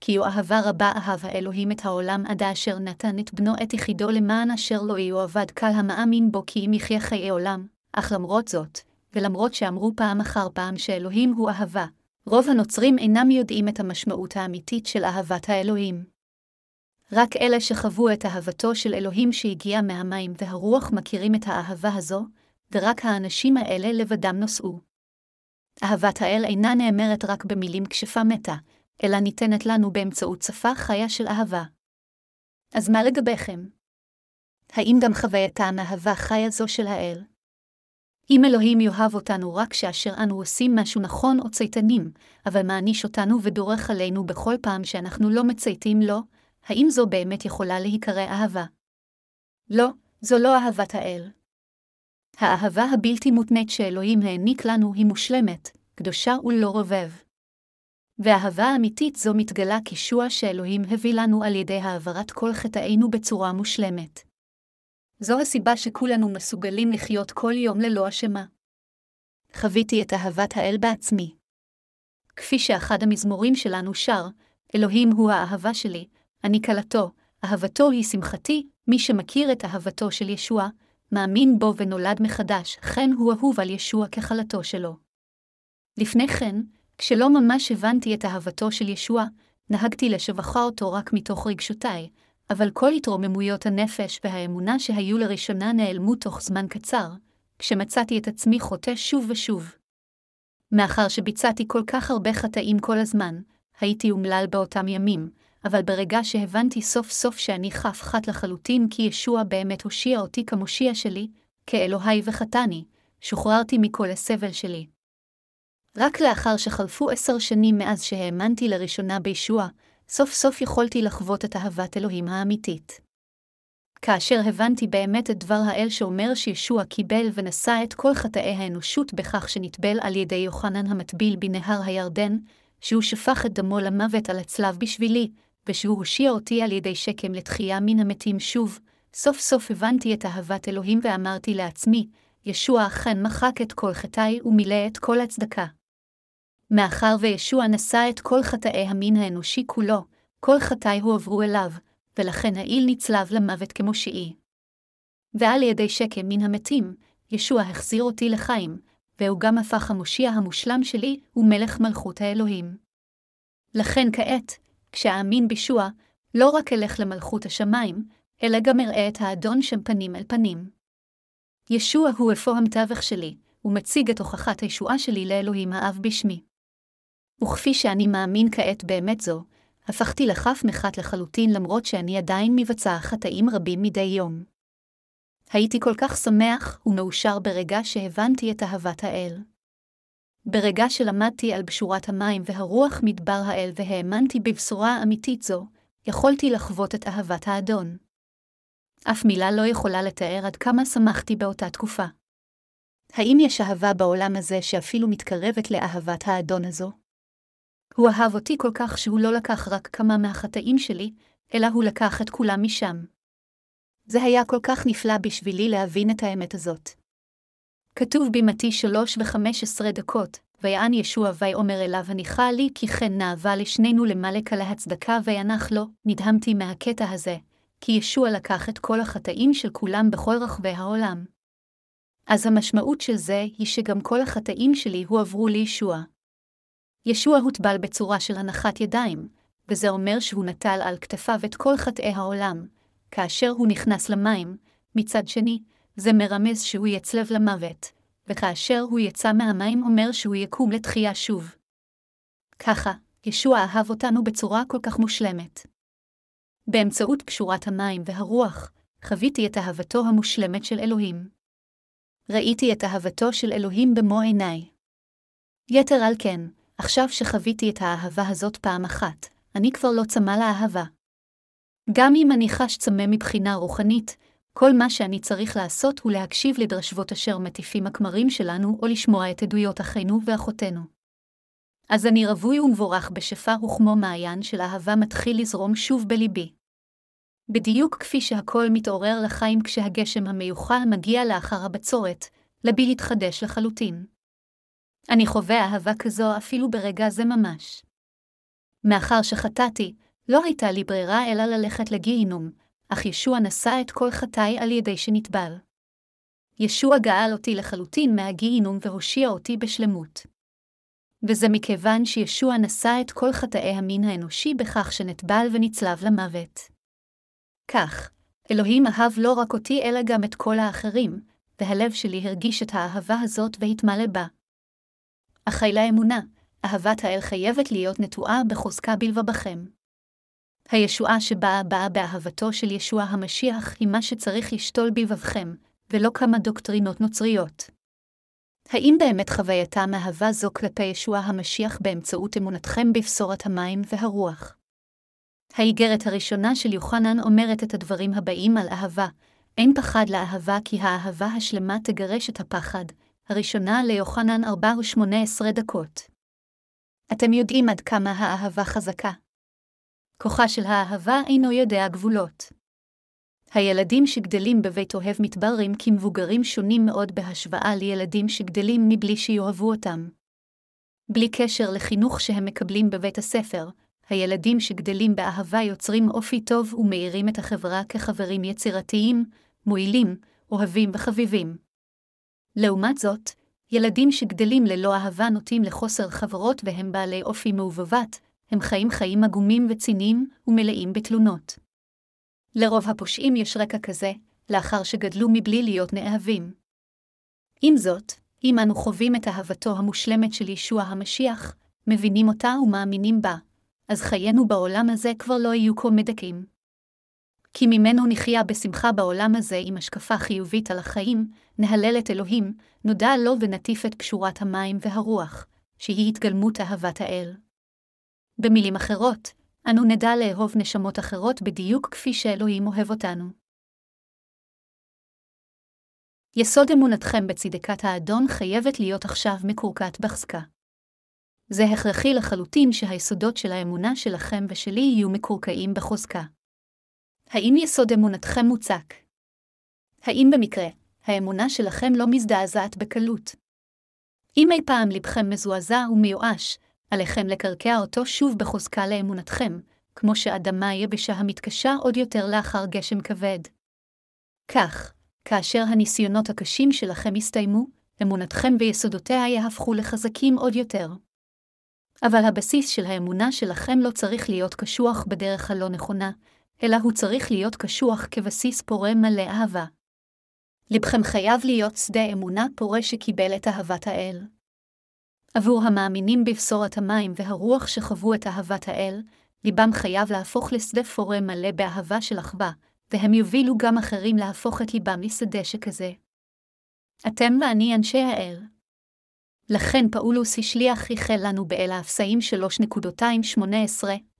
כי אהבה רבה אהב האלוהים את העולם עד אשר נתן את בנו את יחידו למען אשר לא יאבד קל המאמין בו כי אם יחיה חיי עולם, אך למרות זאת, ולמרות שאמרו פעם אחר פעם שאלוהים הוא אהבה, רוב הנוצרים אינם יודעים את המשמעות האמיתית של אהבת האלוהים. רק אלה שחוו את אהבתו של אלוהים שהגיע מהמים והרוח מכירים את האהבה הזו, ורק האנשים האלה לבדם נושאו. אהבת האל אינה נאמרת רק במילים כשפה מתה, אלא ניתנת לנו באמצעות שפה חיה של אהבה. אז מה לגביכם? האם גם חווייתם אהבה חיה זו של האל? אם אלוהים יאהב אותנו רק כאשר אנו עושים משהו נכון או צייתנים, אבל מעניש אותנו ודורך עלינו בכל פעם שאנחנו לא מצייתים לו, האם זו באמת יכולה להיקרא אהבה? לא, זו לא אהבת האל. האהבה הבלתי מותנית שאלוהים העניק לנו היא מושלמת, קדושה ולא רובב. ואהבה אמיתית זו מתגלה קישוע שאלוהים הביא לנו על ידי העברת כל חטאינו בצורה מושלמת. זו הסיבה שכולנו מסוגלים לחיות כל יום ללא אשמה. חוויתי את אהבת האל בעצמי. כפי שאחד המזמורים שלנו שר, אלוהים הוא האהבה שלי, אני כלתו, אהבתו היא שמחתי, מי שמכיר את אהבתו של ישוע, מאמין בו ונולד מחדש, כן הוא אהוב על ישוע ככלתו שלו. לפני כן, כשלא ממש הבנתי את אהבתו של ישוע, נהגתי לשבחה אותו רק מתוך רגשותיי, אבל כל התרוממויות הנפש והאמונה שהיו לראשונה נעלמו תוך זמן קצר, כשמצאתי את עצמי חוטא שוב ושוב. מאחר שביצעתי כל כך הרבה חטאים כל הזמן, הייתי אומלל באותם ימים, אבל ברגע שהבנתי סוף סוף שאני חף חט לחלוטין כי ישוע באמת הושיע אותי כמושיע שלי, כאלוהי וחטאני, שוחררתי מכל הסבל שלי. רק לאחר שחלפו עשר שנים מאז שהאמנתי לראשונה בישוע, סוף סוף יכולתי לחוות את אהבת אלוהים האמיתית. כאשר הבנתי באמת את דבר האל שאומר שישוע קיבל ונשא את כל חטאי האנושות בכך שנטבל על ידי יוחנן המטביל בנהר הירדן, שהוא שפך את דמו למוות על הצלב בשבילי, ושהוא הושיע אותי על ידי שקם לתחייה מן המתים שוב, סוף סוף הבנתי את אהבת אלוהים ואמרתי לעצמי, ישוע אכן מחק את כל חטאי ומילא את כל הצדקה. מאחר וישוע נשא את כל חטאי המין האנושי כולו, כל חטאי הועברו אליו, ולכן העיל נצלב למוות כמושיעי. ועל ידי שקם מן המתים, ישוע החזיר אותי לחיים, והוא גם הפך המושיע המושלם שלי ומלך מלכות האלוהים. לכן כעת, כשאאמין בישוע, לא רק אלך למלכות השמיים, אלא גם אראה את האדון שם פנים אל פנים. ישוע הוא אפוא המתווך שלי, ומציג את הוכחת הישועה שלי לאלוהים האב בשמי. וכפי שאני מאמין כעת באמת זו, הפכתי לכף מחת לחלוטין למרות שאני עדיין מבצע חטאים רבים מדי יום. הייתי כל כך שמח ומאושר ברגע שהבנתי את אהבת האל. ברגע שלמדתי על בשורת המים והרוח מדבר האל והאמנתי בבשורה אמיתית זו, יכולתי לחוות את אהבת האדון. אף מילה לא יכולה לתאר עד כמה שמחתי באותה תקופה. האם יש אהבה בעולם הזה שאפילו מתקרבת לאהבת האדון הזו? הוא אהב אותי כל כך שהוא לא לקח רק כמה מהחטאים שלי, אלא הוא לקח את כולם משם. זה היה כל כך נפלא בשבילי להבין את האמת הזאת. כתוב במתי שלוש וחמש עשרה דקות, ויען ישוע ויאמר אליו הניחה לי כי כן נאווה לשנינו למלק על ההצדקה וינח לו, נדהמתי מהקטע הזה, כי ישוע לקח את כל החטאים של כולם בכל רחבי העולם. אז המשמעות של זה היא שגם כל החטאים שלי הועברו לישוע. ישוע הוטבל בצורה של הנחת ידיים, וזה אומר שהוא נטל על כתפיו את כל חטאי העולם. כאשר הוא נכנס למים, מצד שני, זה מרמז שהוא יצלב למוות, וכאשר הוא יצא מהמים אומר שהוא יקום לתחייה שוב. ככה, ישוע אהב אותנו בצורה כל כך מושלמת. באמצעות פשורת המים והרוח, חוויתי את אהבתו המושלמת של אלוהים. ראיתי את אהבתו של אלוהים במו עיניי. יתר על כן, עכשיו שחוויתי את האהבה הזאת פעם אחת, אני כבר לא צמא לאהבה. גם אם אני חש צמא מבחינה רוחנית, כל מה שאני צריך לעשות הוא להקשיב לדרשבות אשר מטיפים הכמרים שלנו, או לשמוע את עדויות אחינו ואחותינו. אז אני רווי ומבורך בשפר וכמו מעיין של אהבה מתחיל לזרום שוב בליבי. בדיוק כפי שהכל מתעורר לחיים כשהגשם המיוחל מגיע לאחר הבצורת, לבי התחדש לחלוטין. אני חווה אהבה כזו אפילו ברגע זה ממש. מאחר שחטאתי, לא הייתה לי ברירה אלא ללכת לגיהינום, אך ישוע נשא את כל חטאי על ידי שנטבל. ישוע גאל אותי לחלוטין מהגיהינום והושיע אותי בשלמות. וזה מכיוון שישוע נשא את כל חטאי המין האנושי בכך שנטבל ונצלב למוות. כך, אלוהים אהב לא רק אותי אלא גם את כל האחרים, והלב שלי הרגיש את האהבה הזאת והתמלא בה. אך לאמונה, אהבת האל חייבת להיות נטועה בחוזקה בלבבכם. הישועה שבאה באה באהבתו של ישוע המשיח היא מה שצריך לשתול בלבבכם, ולא כמה דוקטרינות נוצריות. האם באמת חווייתם אהבה זו כלפי ישוע המשיח באמצעות אמונתכם בבשורת המים והרוח? האיגרת הראשונה של יוחנן אומרת את הדברים הבאים על אהבה, אין פחד לאהבה כי האהבה השלמה תגרש את הפחד, הראשונה ליוחנן 4 ו-18 דקות. אתם יודעים עד כמה האהבה חזקה. כוחה של האהבה אינו יודע גבולות. הילדים שגדלים בבית אוהב מתבררים כמבוגרים שונים מאוד בהשוואה לילדים שגדלים מבלי שיאהבו אותם. בלי קשר לחינוך שהם מקבלים בבית הספר, הילדים שגדלים באהבה יוצרים אופי טוב ומאירים את החברה כחברים יצירתיים, מועילים, אוהבים וחביבים. לעומת זאת, ילדים שגדלים ללא אהבה נוטים לחוסר חברות והם בעלי אופי מעובבת, הם חיים חיים עגומים וציניים ומלאים בתלונות. לרוב הפושעים יש רקע כזה, לאחר שגדלו מבלי להיות נאהבים. עם זאת, אם אנו חווים את אהבתו המושלמת של ישוע המשיח, מבינים אותה ומאמינים בה, אז חיינו בעולם הזה כבר לא יהיו כה מדכאים. כי ממנו נחיה בשמחה בעולם הזה עם השקפה חיובית על החיים, נהלל את אלוהים, נודע לו ונטיף את פשורת המים והרוח, שהיא התגלמות אהבת האל. במילים אחרות, אנו נדע לאהוב נשמות אחרות בדיוק כפי שאלוהים אוהב אותנו. יסוד אמונתכם בצדקת האדון חייבת להיות עכשיו מקורקעת בחזקה. זה הכרחי לחלוטין שהיסודות של האמונה שלכם ושלי יהיו מקורקעים בחוזקה. האם יסוד אמונתכם מוצק? האם במקרה, האמונה שלכם לא מזדעזעת בקלות? אם אי פעם לבכם מזועזע ומיואש, עליכם לקרקע אותו שוב בחוזקה לאמונתכם, כמו שאדמה יבשה המתקשה עוד יותר לאחר גשם כבד. כך, כאשר הניסיונות הקשים שלכם יסתיימו, אמונתכם ויסודותיה יהפכו לחזקים עוד יותר. אבל הבסיס של האמונה שלכם לא צריך להיות קשוח בדרך הלא נכונה, אלא הוא צריך להיות קשוח כבסיס פורה מלא אהבה. לבכם חייב להיות שדה אמונה פורה שקיבל את אהבת האל. עבור המאמינים בבשורת המים והרוח שחוו את אהבת האל, ליבם חייב להפוך לשדה פורה מלא באהבה של אחווה, והם יובילו גם אחרים להפוך את ליבם לשדה שכזה. אתם ואני אנשי האל. לכן פאולוס השליח ייחל לנו באל האפסאים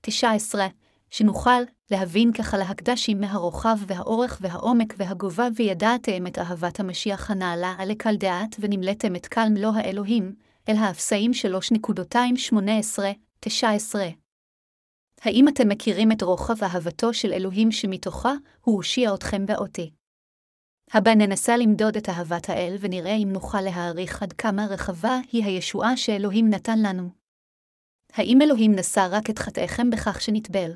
3.18-19, שנוכל להבין ככה להקדשים מהרוחב והאורך והעומק והגובה וידעתם את אהבת המשיח הנעלה על לקל דעת ונמלאתם את קל מלוא האלוהים, אל האפסאים 3.18-19. האם אתם מכירים את רוחב אהבתו של אלוהים שמתוכה הוא הושיע אתכם ואותי? הבא ננסה למדוד את אהבת האל ונראה אם נוכל להעריך עד כמה רחבה היא הישועה שאלוהים נתן לנו. האם אלוהים נשא רק את חטאיכם בכך שנטבל?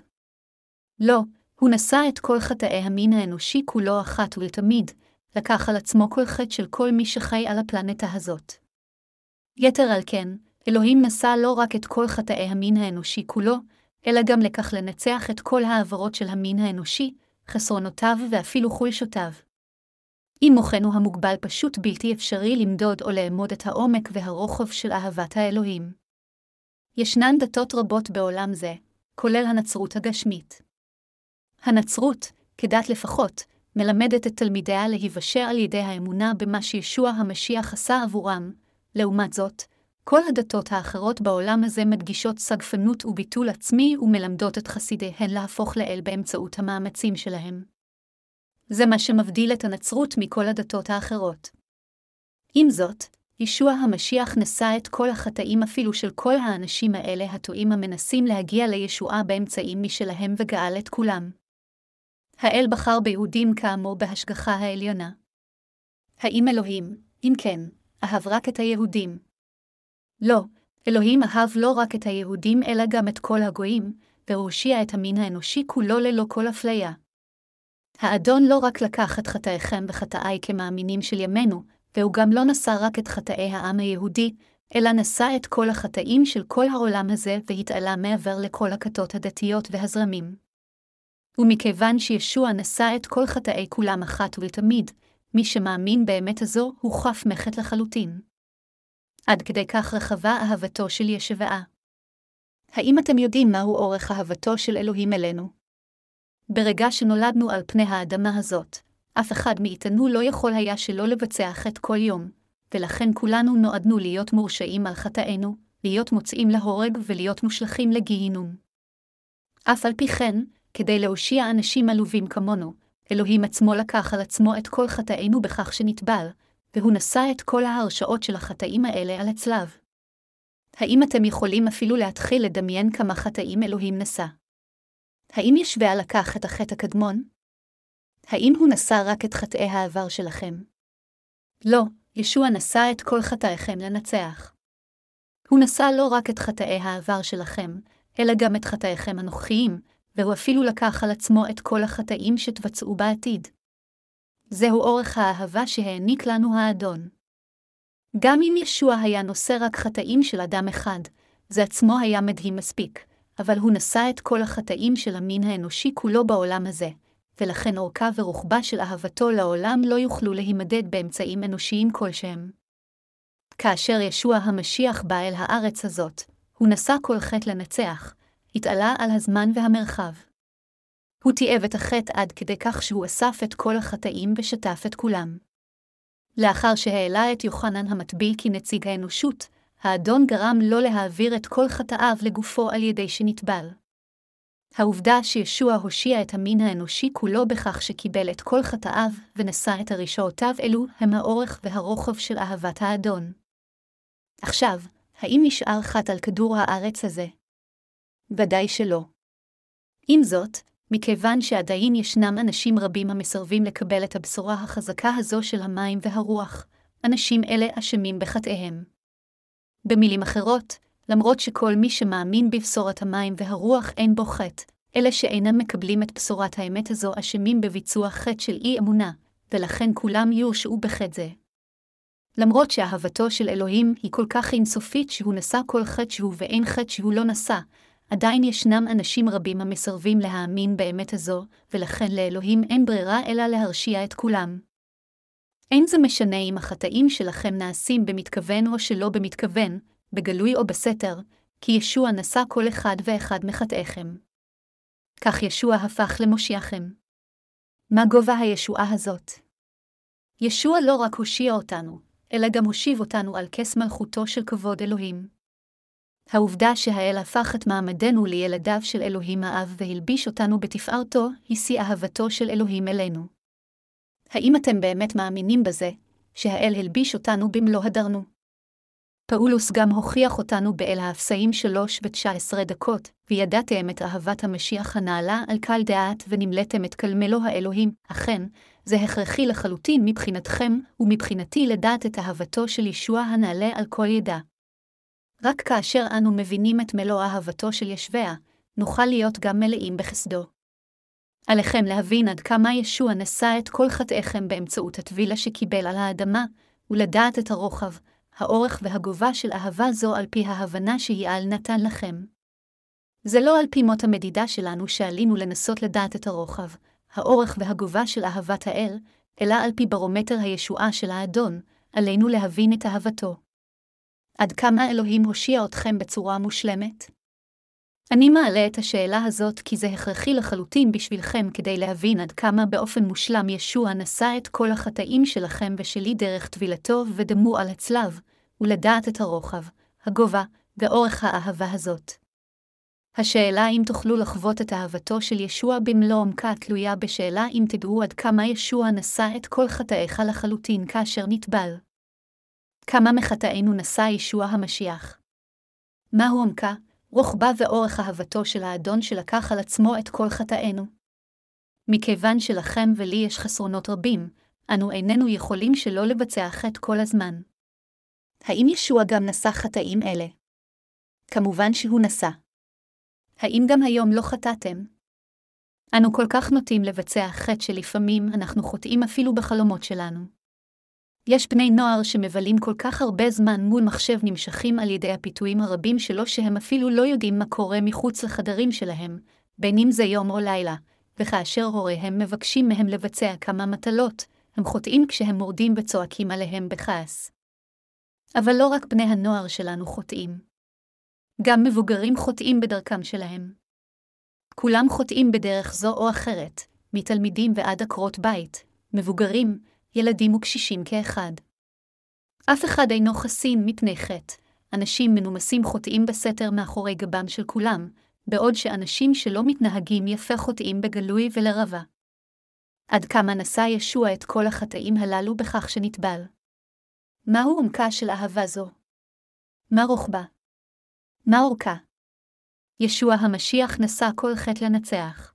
לא, הוא נשא את כל חטאי המין האנושי כולו אחת ולתמיד, לקח על עצמו כל חטא של כל מי שחי על הפלנטה הזאת. יתר על כן, אלוהים נשא לא רק את כל חטאי המין האנושי כולו, אלא גם לקח לנצח את כל העברות של המין האנושי, חסרונותיו ואפילו חולשותיו. אם מוחנו המוגבל פשוט בלתי אפשרי למדוד או לאמוד את העומק והרוחב של אהבת האלוהים. ישנן דתות רבות בעולם זה, כולל הנצרות הגשמית. הנצרות, כדת לפחות, מלמדת את תלמידיה להיוושע על ידי האמונה במה שישוע המשיח עשה עבורם, לעומת זאת, כל הדתות האחרות בעולם הזה מדגישות סגפנות וביטול עצמי ומלמדות את חסידיהן להפוך לאל באמצעות המאמצים שלהם. זה מה שמבדיל את הנצרות מכל הדתות האחרות. עם זאת, ישוע המשיח נשא את כל החטאים אפילו של כל האנשים האלה הטועים המנסים להגיע לישועה באמצעים משלהם וגאל את כולם. האל בחר ביהודים כאמור בהשגחה העליונה. האם אלוהים, אם כן, אהב רק את היהודים? לא, אלוהים אהב לא רק את היהודים אלא גם את כל הגויים, והושיע את המין האנושי כולו ללא כל אפליה. האדון לא רק לקח את חטאיכם וחטאי כמאמינים של ימינו, והוא גם לא נשא רק את חטאי העם היהודי, אלא נשא את כל החטאים של כל העולם הזה והתעלה מעבר לכל הכתות הדתיות והזרמים. ומכיוון שישוע נשא את כל חטאי כולם אחת ולתמיד, מי שמאמין באמת הזו הוא חף מחט לחלוטין. עד כדי כך רחבה אהבתו של ישבעה. האם אתם יודעים מהו אורך אהבתו של אלוהים אלינו? ברגע שנולדנו על פני האדמה הזאת, אף אחד מאיתנו לא יכול היה שלא לבצע חטא כל יום, ולכן כולנו נועדנו להיות מורשעים על חטאינו, להיות מוצאים להורג ולהיות מושלכים לגיהינום. אף על פי כן, כדי להושיע אנשים עלובים כמונו, אלוהים עצמו לקח על עצמו את כל חטאינו בכך שנטבל, והוא נשא את כל ההרשאות של החטאים האלה על הצלב. האם אתם יכולים אפילו להתחיל לדמיין כמה חטאים אלוהים נשא? האם ישווה לקח את החטא הקדמון? האם הוא נשא רק את חטאי העבר שלכם? לא, ישוע נשא את כל חטאיכם לנצח. הוא נשא לא רק את חטאי העבר שלכם, אלא גם את חטאיכם הנוכחיים, והוא אפילו לקח על עצמו את כל החטאים שתבצעו בעתיד. זהו אורך האהבה שהעניק לנו האדון. גם אם ישוע היה נושא רק חטאים של אדם אחד, זה עצמו היה מדהים מספיק, אבל הוא נשא את כל החטאים של המין האנושי כולו בעולם הזה, ולכן אורכה ורוחבה של אהבתו לעולם לא יוכלו להימדד באמצעים אנושיים כלשהם. כאשר ישוע המשיח בא אל הארץ הזאת, הוא נשא כל חטא לנצח, התעלה על הזמן והמרחב. הוא תיעב את החטא עד כדי כך שהוא אסף את כל החטאים ושטף את כולם. לאחר שהעלה את יוחנן המטביל כנציג האנושות, האדון גרם לו להעביר את כל חטאיו לגופו על ידי שנטבל. העובדה שישוע הושיע את המין האנושי כולו בכך שקיבל את כל חטאיו ונשא את הרשעותיו אלו הם האורך והרוחב של אהבת האדון. עכשיו, האם נשאר חטא על כדור הארץ הזה? ודאי שלא. עם זאת, מכיוון שעדיין ישנם אנשים רבים המסרבים לקבל את הבשורה החזקה הזו של המים והרוח, אנשים אלה אשמים בחטאיהם. במילים אחרות, למרות שכל מי שמאמין בבשורת המים והרוח אין בו חטא, אלה שאינם מקבלים את בשורת האמת הזו אשמים בביצוע חטא של אי-אמונה, ולכן כולם יורשעו בחטא זה. למרות שאהבתו של אלוהים היא כל כך אינסופית שהוא נשא כל חטא שהוא ואין חטא שהוא לא נשא, עדיין ישנם אנשים רבים המסרבים להאמין באמת הזו, ולכן לאלוהים אין ברירה אלא להרשיע את כולם. אין זה משנה אם החטאים שלכם נעשים במתכוון או שלא במתכוון, בגלוי או בסתר, כי ישוע נשא כל אחד ואחד מחטאיכם. כך ישוע הפך למושיעכם. מה גובה הישועה הזאת? ישוע לא רק הושיע אותנו, אלא גם הושיב אותנו על כס מלכותו של כבוד אלוהים. העובדה שהאל הפך את מעמדנו לילדיו של אלוהים האב והלביש אותנו בתפארתו, היא שיא אהבתו של אלוהים אלינו. האם אתם באמת מאמינים בזה, שהאל הלביש אותנו במלוא הדרנו? פאולוס גם הוכיח אותנו באל האפסאים שלוש ותשע עשרה דקות, וידעתם את אהבת המשיח הנעלה על קל דעת ונמלאתם את כלמלו האלוהים, אכן, זה הכרחי לחלוטין מבחינתכם ומבחינתי לדעת את אהבתו של ישוע הנעלה על כל ידע. רק כאשר אנו מבינים את מלוא אהבתו של ישביה, נוכל להיות גם מלאים בחסדו. עליכם להבין עד כמה ישוע נשא את כל חטאיכם באמצעות הטבילה שקיבל על האדמה, ולדעת את הרוחב, האורך והגובה של אהבה זו על פי ההבנה שיעל נתן לכם. זה לא על פי מות המדידה שלנו שעלינו לנסות לדעת את הרוחב, האורך והגובה של אהבת האל, אלא על פי ברומטר הישועה של האדון, עלינו להבין את אהבתו. עד כמה אלוהים הושיע אתכם בצורה מושלמת? אני מעלה את השאלה הזאת כי זה הכרחי לחלוטין בשבילכם כדי להבין עד כמה באופן מושלם ישוע נשא את כל החטאים שלכם ושלי דרך טבילתו ודמו על הצלב, ולדעת את הרוחב, הגובה ואורך האהבה הזאת. השאלה אם תוכלו לחוות את אהבתו של ישוע במלוא עומקה תלויה בשאלה אם תדעו עד כמה ישוע נשא את כל חטאיך לחלוטין כאשר נטבל. כמה מחטאינו נשא ישוע המשיח. מהו עומקה, רוחבה ואורך אהבתו של האדון שלקח על עצמו את כל חטאינו? מכיוון שלכם ולי יש חסרונות רבים, אנו איננו יכולים שלא לבצע חטא כל הזמן. האם ישוע גם נשא חטאים אלה? כמובן שהוא נשא. האם גם היום לא חטאתם? אנו כל כך נוטים לבצע חטא שלפעמים אנחנו חוטאים אפילו בחלומות שלנו. יש בני נוער שמבלים כל כך הרבה זמן מול מחשב נמשכים על ידי הפיתויים הרבים שלו שהם אפילו לא יודעים מה קורה מחוץ לחדרים שלהם, בין אם זה יום או לילה, וכאשר הוריהם מבקשים מהם לבצע כמה מטלות, הם חוטאים כשהם מורדים וצועקים עליהם בכעס. אבל לא רק בני הנוער שלנו חוטאים. גם מבוגרים חוטאים בדרכם שלהם. כולם חוטאים בדרך זו או אחרת, מתלמידים ועד עקרות בית, מבוגרים, ילדים וקשישים כאחד. אף אחד אינו חסין מפני חטא, אנשים מנומסים חוטאים בסתר מאחורי גבם של כולם, בעוד שאנשים שלא מתנהגים יפה חוטאים בגלוי ולרבה. עד כמה נשא ישוע את כל החטאים הללו בכך שנטבל. מהו עומקה של אהבה זו? מה רוחבה? מה אורכה? ישוע המשיח נשא כל חטא לנצח.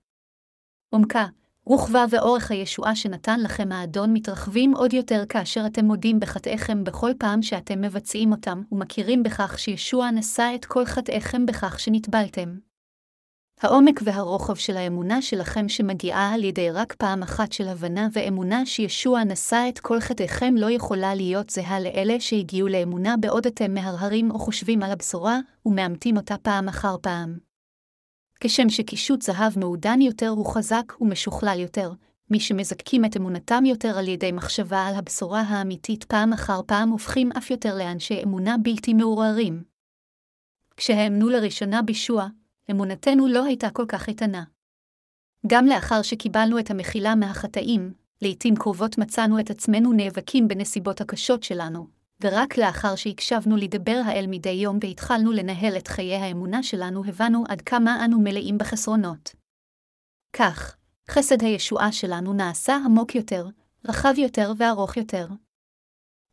עומקה, רוחבה ואורך הישועה שנתן לכם האדון מתרחבים עוד יותר כאשר אתם מודים בחטאיכם בכל פעם שאתם מבצעים אותם, ומכירים בכך שישוע נשא את כל חטאיכם בכך שנטבלתם. העומק והרוחב של האמונה שלכם שמגיעה על ידי רק פעם אחת של הבנה ואמונה שישוע נשא את כל חטאיכם לא יכולה להיות זהה לאלה שהגיעו לאמונה בעוד אתם מהרהרים או חושבים על הבשורה, ומאמתים אותה פעם אחר פעם. כשם שקישוט זהב מעודן יותר הוא חזק ומשוכלל יותר, מי שמזקקים את אמונתם יותר על ידי מחשבה על הבשורה האמיתית פעם אחר פעם הופכים אף יותר לאנשי אמונה בלתי מעורערים. כשהאמנו לראשונה בישוע, אמונתנו לא הייתה כל כך איתנה. גם לאחר שקיבלנו את המחילה מהחטאים, לעתים קרובות מצאנו את עצמנו נאבקים בנסיבות הקשות שלנו, ורק לאחר שהקשבנו לדבר האל מדי יום והתחלנו לנהל את חיי האמונה שלנו, הבנו עד כמה אנו מלאים בחסרונות. כך, חסד הישועה שלנו נעשה עמוק יותר, רחב יותר וארוך יותר.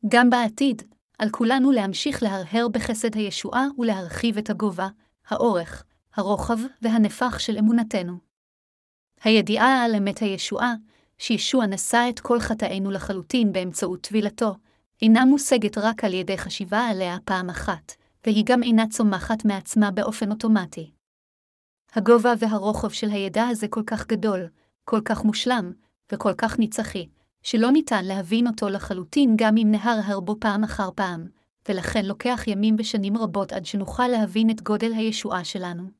גם בעתיד, על כולנו להמשיך להרהר בחסד הישועה ולהרחיב את הגובה, האורך, הרוחב והנפח של אמונתנו. הידיעה על אמת הישועה, שישוע נשא את כל חטאינו לחלוטין באמצעות טבילתו, אינה מושגת רק על ידי חשיבה עליה פעם אחת, והיא גם אינה צומחת מעצמה באופן אוטומטי. הגובה והרוחב של הידע הזה כל כך גדול, כל כך מושלם, וכל כך נצחי, שלא ניתן להבין אותו לחלוטין גם אם נהרהר בו פעם אחר פעם, ולכן לוקח ימים ושנים רבות עד שנוכל להבין את גודל הישועה שלנו.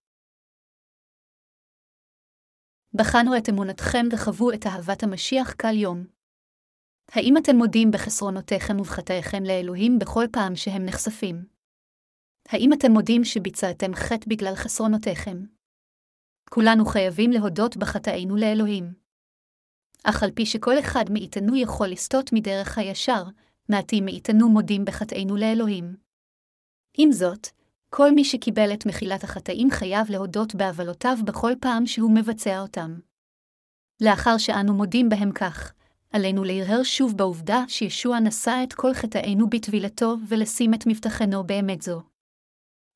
בחנו את אמונתכם וחוו את אהבת המשיח קל יום, האם אתם מודים בחסרונותיכם ובחטאיכם לאלוהים בכל פעם שהם נחשפים? האם אתם מודים שביצעתם חטא בגלל חסרונותיכם? כולנו חייבים להודות בחטאינו לאלוהים. אך על פי שכל אחד מאיתנו יכול לסטות מדרך הישר, מעטים מאיתנו מודים בחטאינו לאלוהים. עם זאת, כל מי שקיבל את מחילת החטאים חייב להודות בעוולותיו בכל פעם שהוא מבצע אותם. לאחר שאנו מודים בהם כך, עלינו להרהר שוב בעובדה שישוע נשא את כל חטאינו בטבילתו ולשים את מבטחנו באמת זו.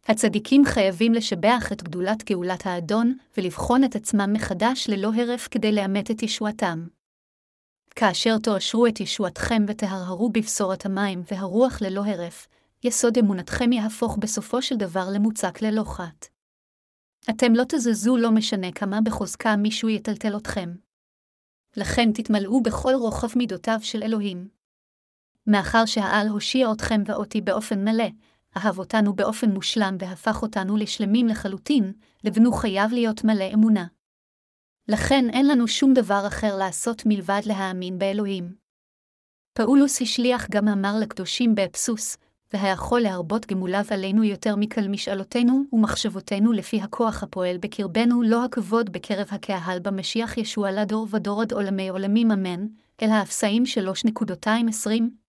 הצדיקים חייבים לשבח את גדולת גאולת האדון ולבחון את עצמם מחדש ללא הרף כדי לאמת את ישועתם. כאשר תואשרו את ישועתכם ותהרהרו בבשורת המים והרוח ללא הרף, יסוד אמונתכם יהפוך בסופו של דבר למוצק ללא חת. אתם לא תזזו לא משנה כמה בחוזקה מישהו יטלטל אתכם. לכן תתמלאו בכל רוחב מידותיו של אלוהים. מאחר שהעל הושיע אתכם ואותי באופן מלא, אהב אותנו באופן מושלם והפך אותנו לשלמים לחלוטין, לבנו חייב להיות מלא אמונה. לכן אין לנו שום דבר אחר לעשות מלבד להאמין באלוהים. פאולוס השליח גם אמר לקדושים באבסוס, והיכול להרבות גמוליו עלינו יותר מקל משאלותינו ומחשבותינו לפי הכוח הפועל בקרבנו לא הכבוד בקרב הקהל במשיח ישוע לדור ודור עד עולמי עולמים אמן, אל האפסאים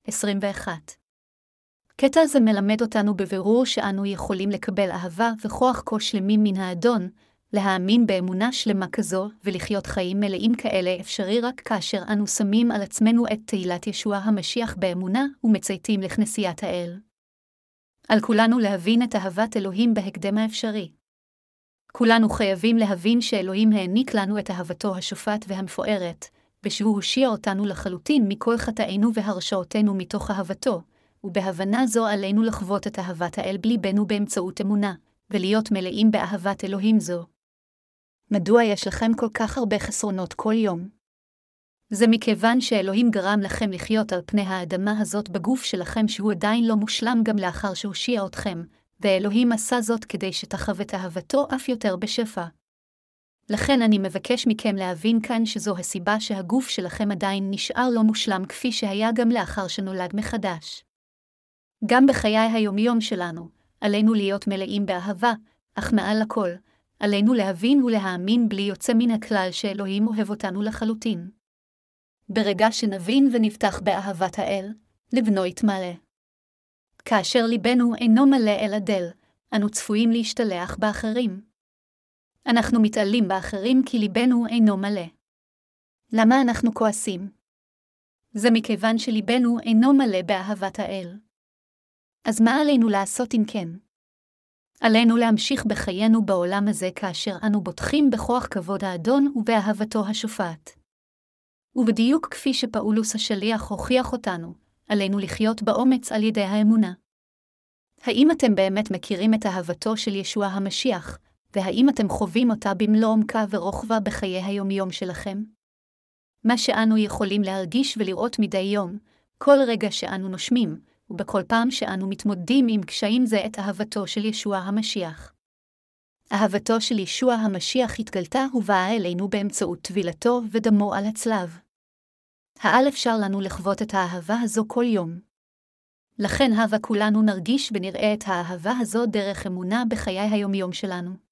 3.20-21. קטע זה מלמד אותנו בבירור שאנו יכולים לקבל אהבה וכוח כה שלמים מן האדון, להאמין באמונה שלמה כזו ולחיות חיים מלאים כאלה אפשרי רק כאשר אנו שמים על עצמנו את תהילת ישוע המשיח באמונה ומצייתים לכנסיית האל. על כולנו להבין את אהבת אלוהים בהקדם האפשרי. כולנו חייבים להבין שאלוהים העניק לנו את אהבתו השופט והמפוארת, ושהוא הושיע אותנו לחלוטין מכל חטאינו והרשעותינו מתוך אהבתו, ובהבנה זו עלינו לחוות את אהבת האל בליבנו באמצעות אמונה, ולהיות מלאים באהבת אלוהים זו. מדוע יש לכם כל כך הרבה חסרונות כל יום? זה מכיוון שאלוהים גרם לכם לחיות על פני האדמה הזאת בגוף שלכם שהוא עדיין לא מושלם גם לאחר שהושיע אתכם, ואלוהים עשה זאת כדי שתחב את אהבתו אף יותר בשפע. לכן אני מבקש מכם להבין כאן שזו הסיבה שהגוף שלכם עדיין נשאר לא מושלם כפי שהיה גם לאחר שנולד מחדש. גם בחיי היומיום שלנו, עלינו להיות מלאים באהבה, אך מעל לכל, עלינו להבין ולהאמין בלי יוצא מן הכלל שאלוהים אוהב אותנו לחלוטין. ברגע שנבין ונפתח באהבת האל, לבנו יתמלא. כאשר ליבנו אינו מלא אל הדל, אנו צפויים להשתלח באחרים. אנחנו מתעלים באחרים כי ליבנו אינו מלא. למה אנחנו כועסים? זה מכיוון שליבנו אינו מלא באהבת האל. אז מה עלינו לעשות אם כן? עלינו להמשיך בחיינו בעולם הזה כאשר אנו בוטחים בכוח כבוד האדון ובאהבתו השופעת. ובדיוק כפי שפאולוס השליח הוכיח אותנו, עלינו לחיות באומץ על ידי האמונה. האם אתם באמת מכירים את אהבתו של ישוע המשיח, והאם אתם חווים אותה במלוא עומקה ורוחבה בחיי היומיום שלכם? מה שאנו יכולים להרגיש ולראות מדי יום, כל רגע שאנו נושמים, ובכל פעם שאנו מתמודדים עם קשיים זה את אהבתו של ישוע המשיח. אהבתו של ישוע המשיח התגלתה ובאה אלינו באמצעות טבילתו ודמו על הצלב. האל אפשר לנו לחוות את האהבה הזו כל יום. לכן הווה כולנו נרגיש ונראה את האהבה הזו דרך אמונה בחיי היומיום שלנו.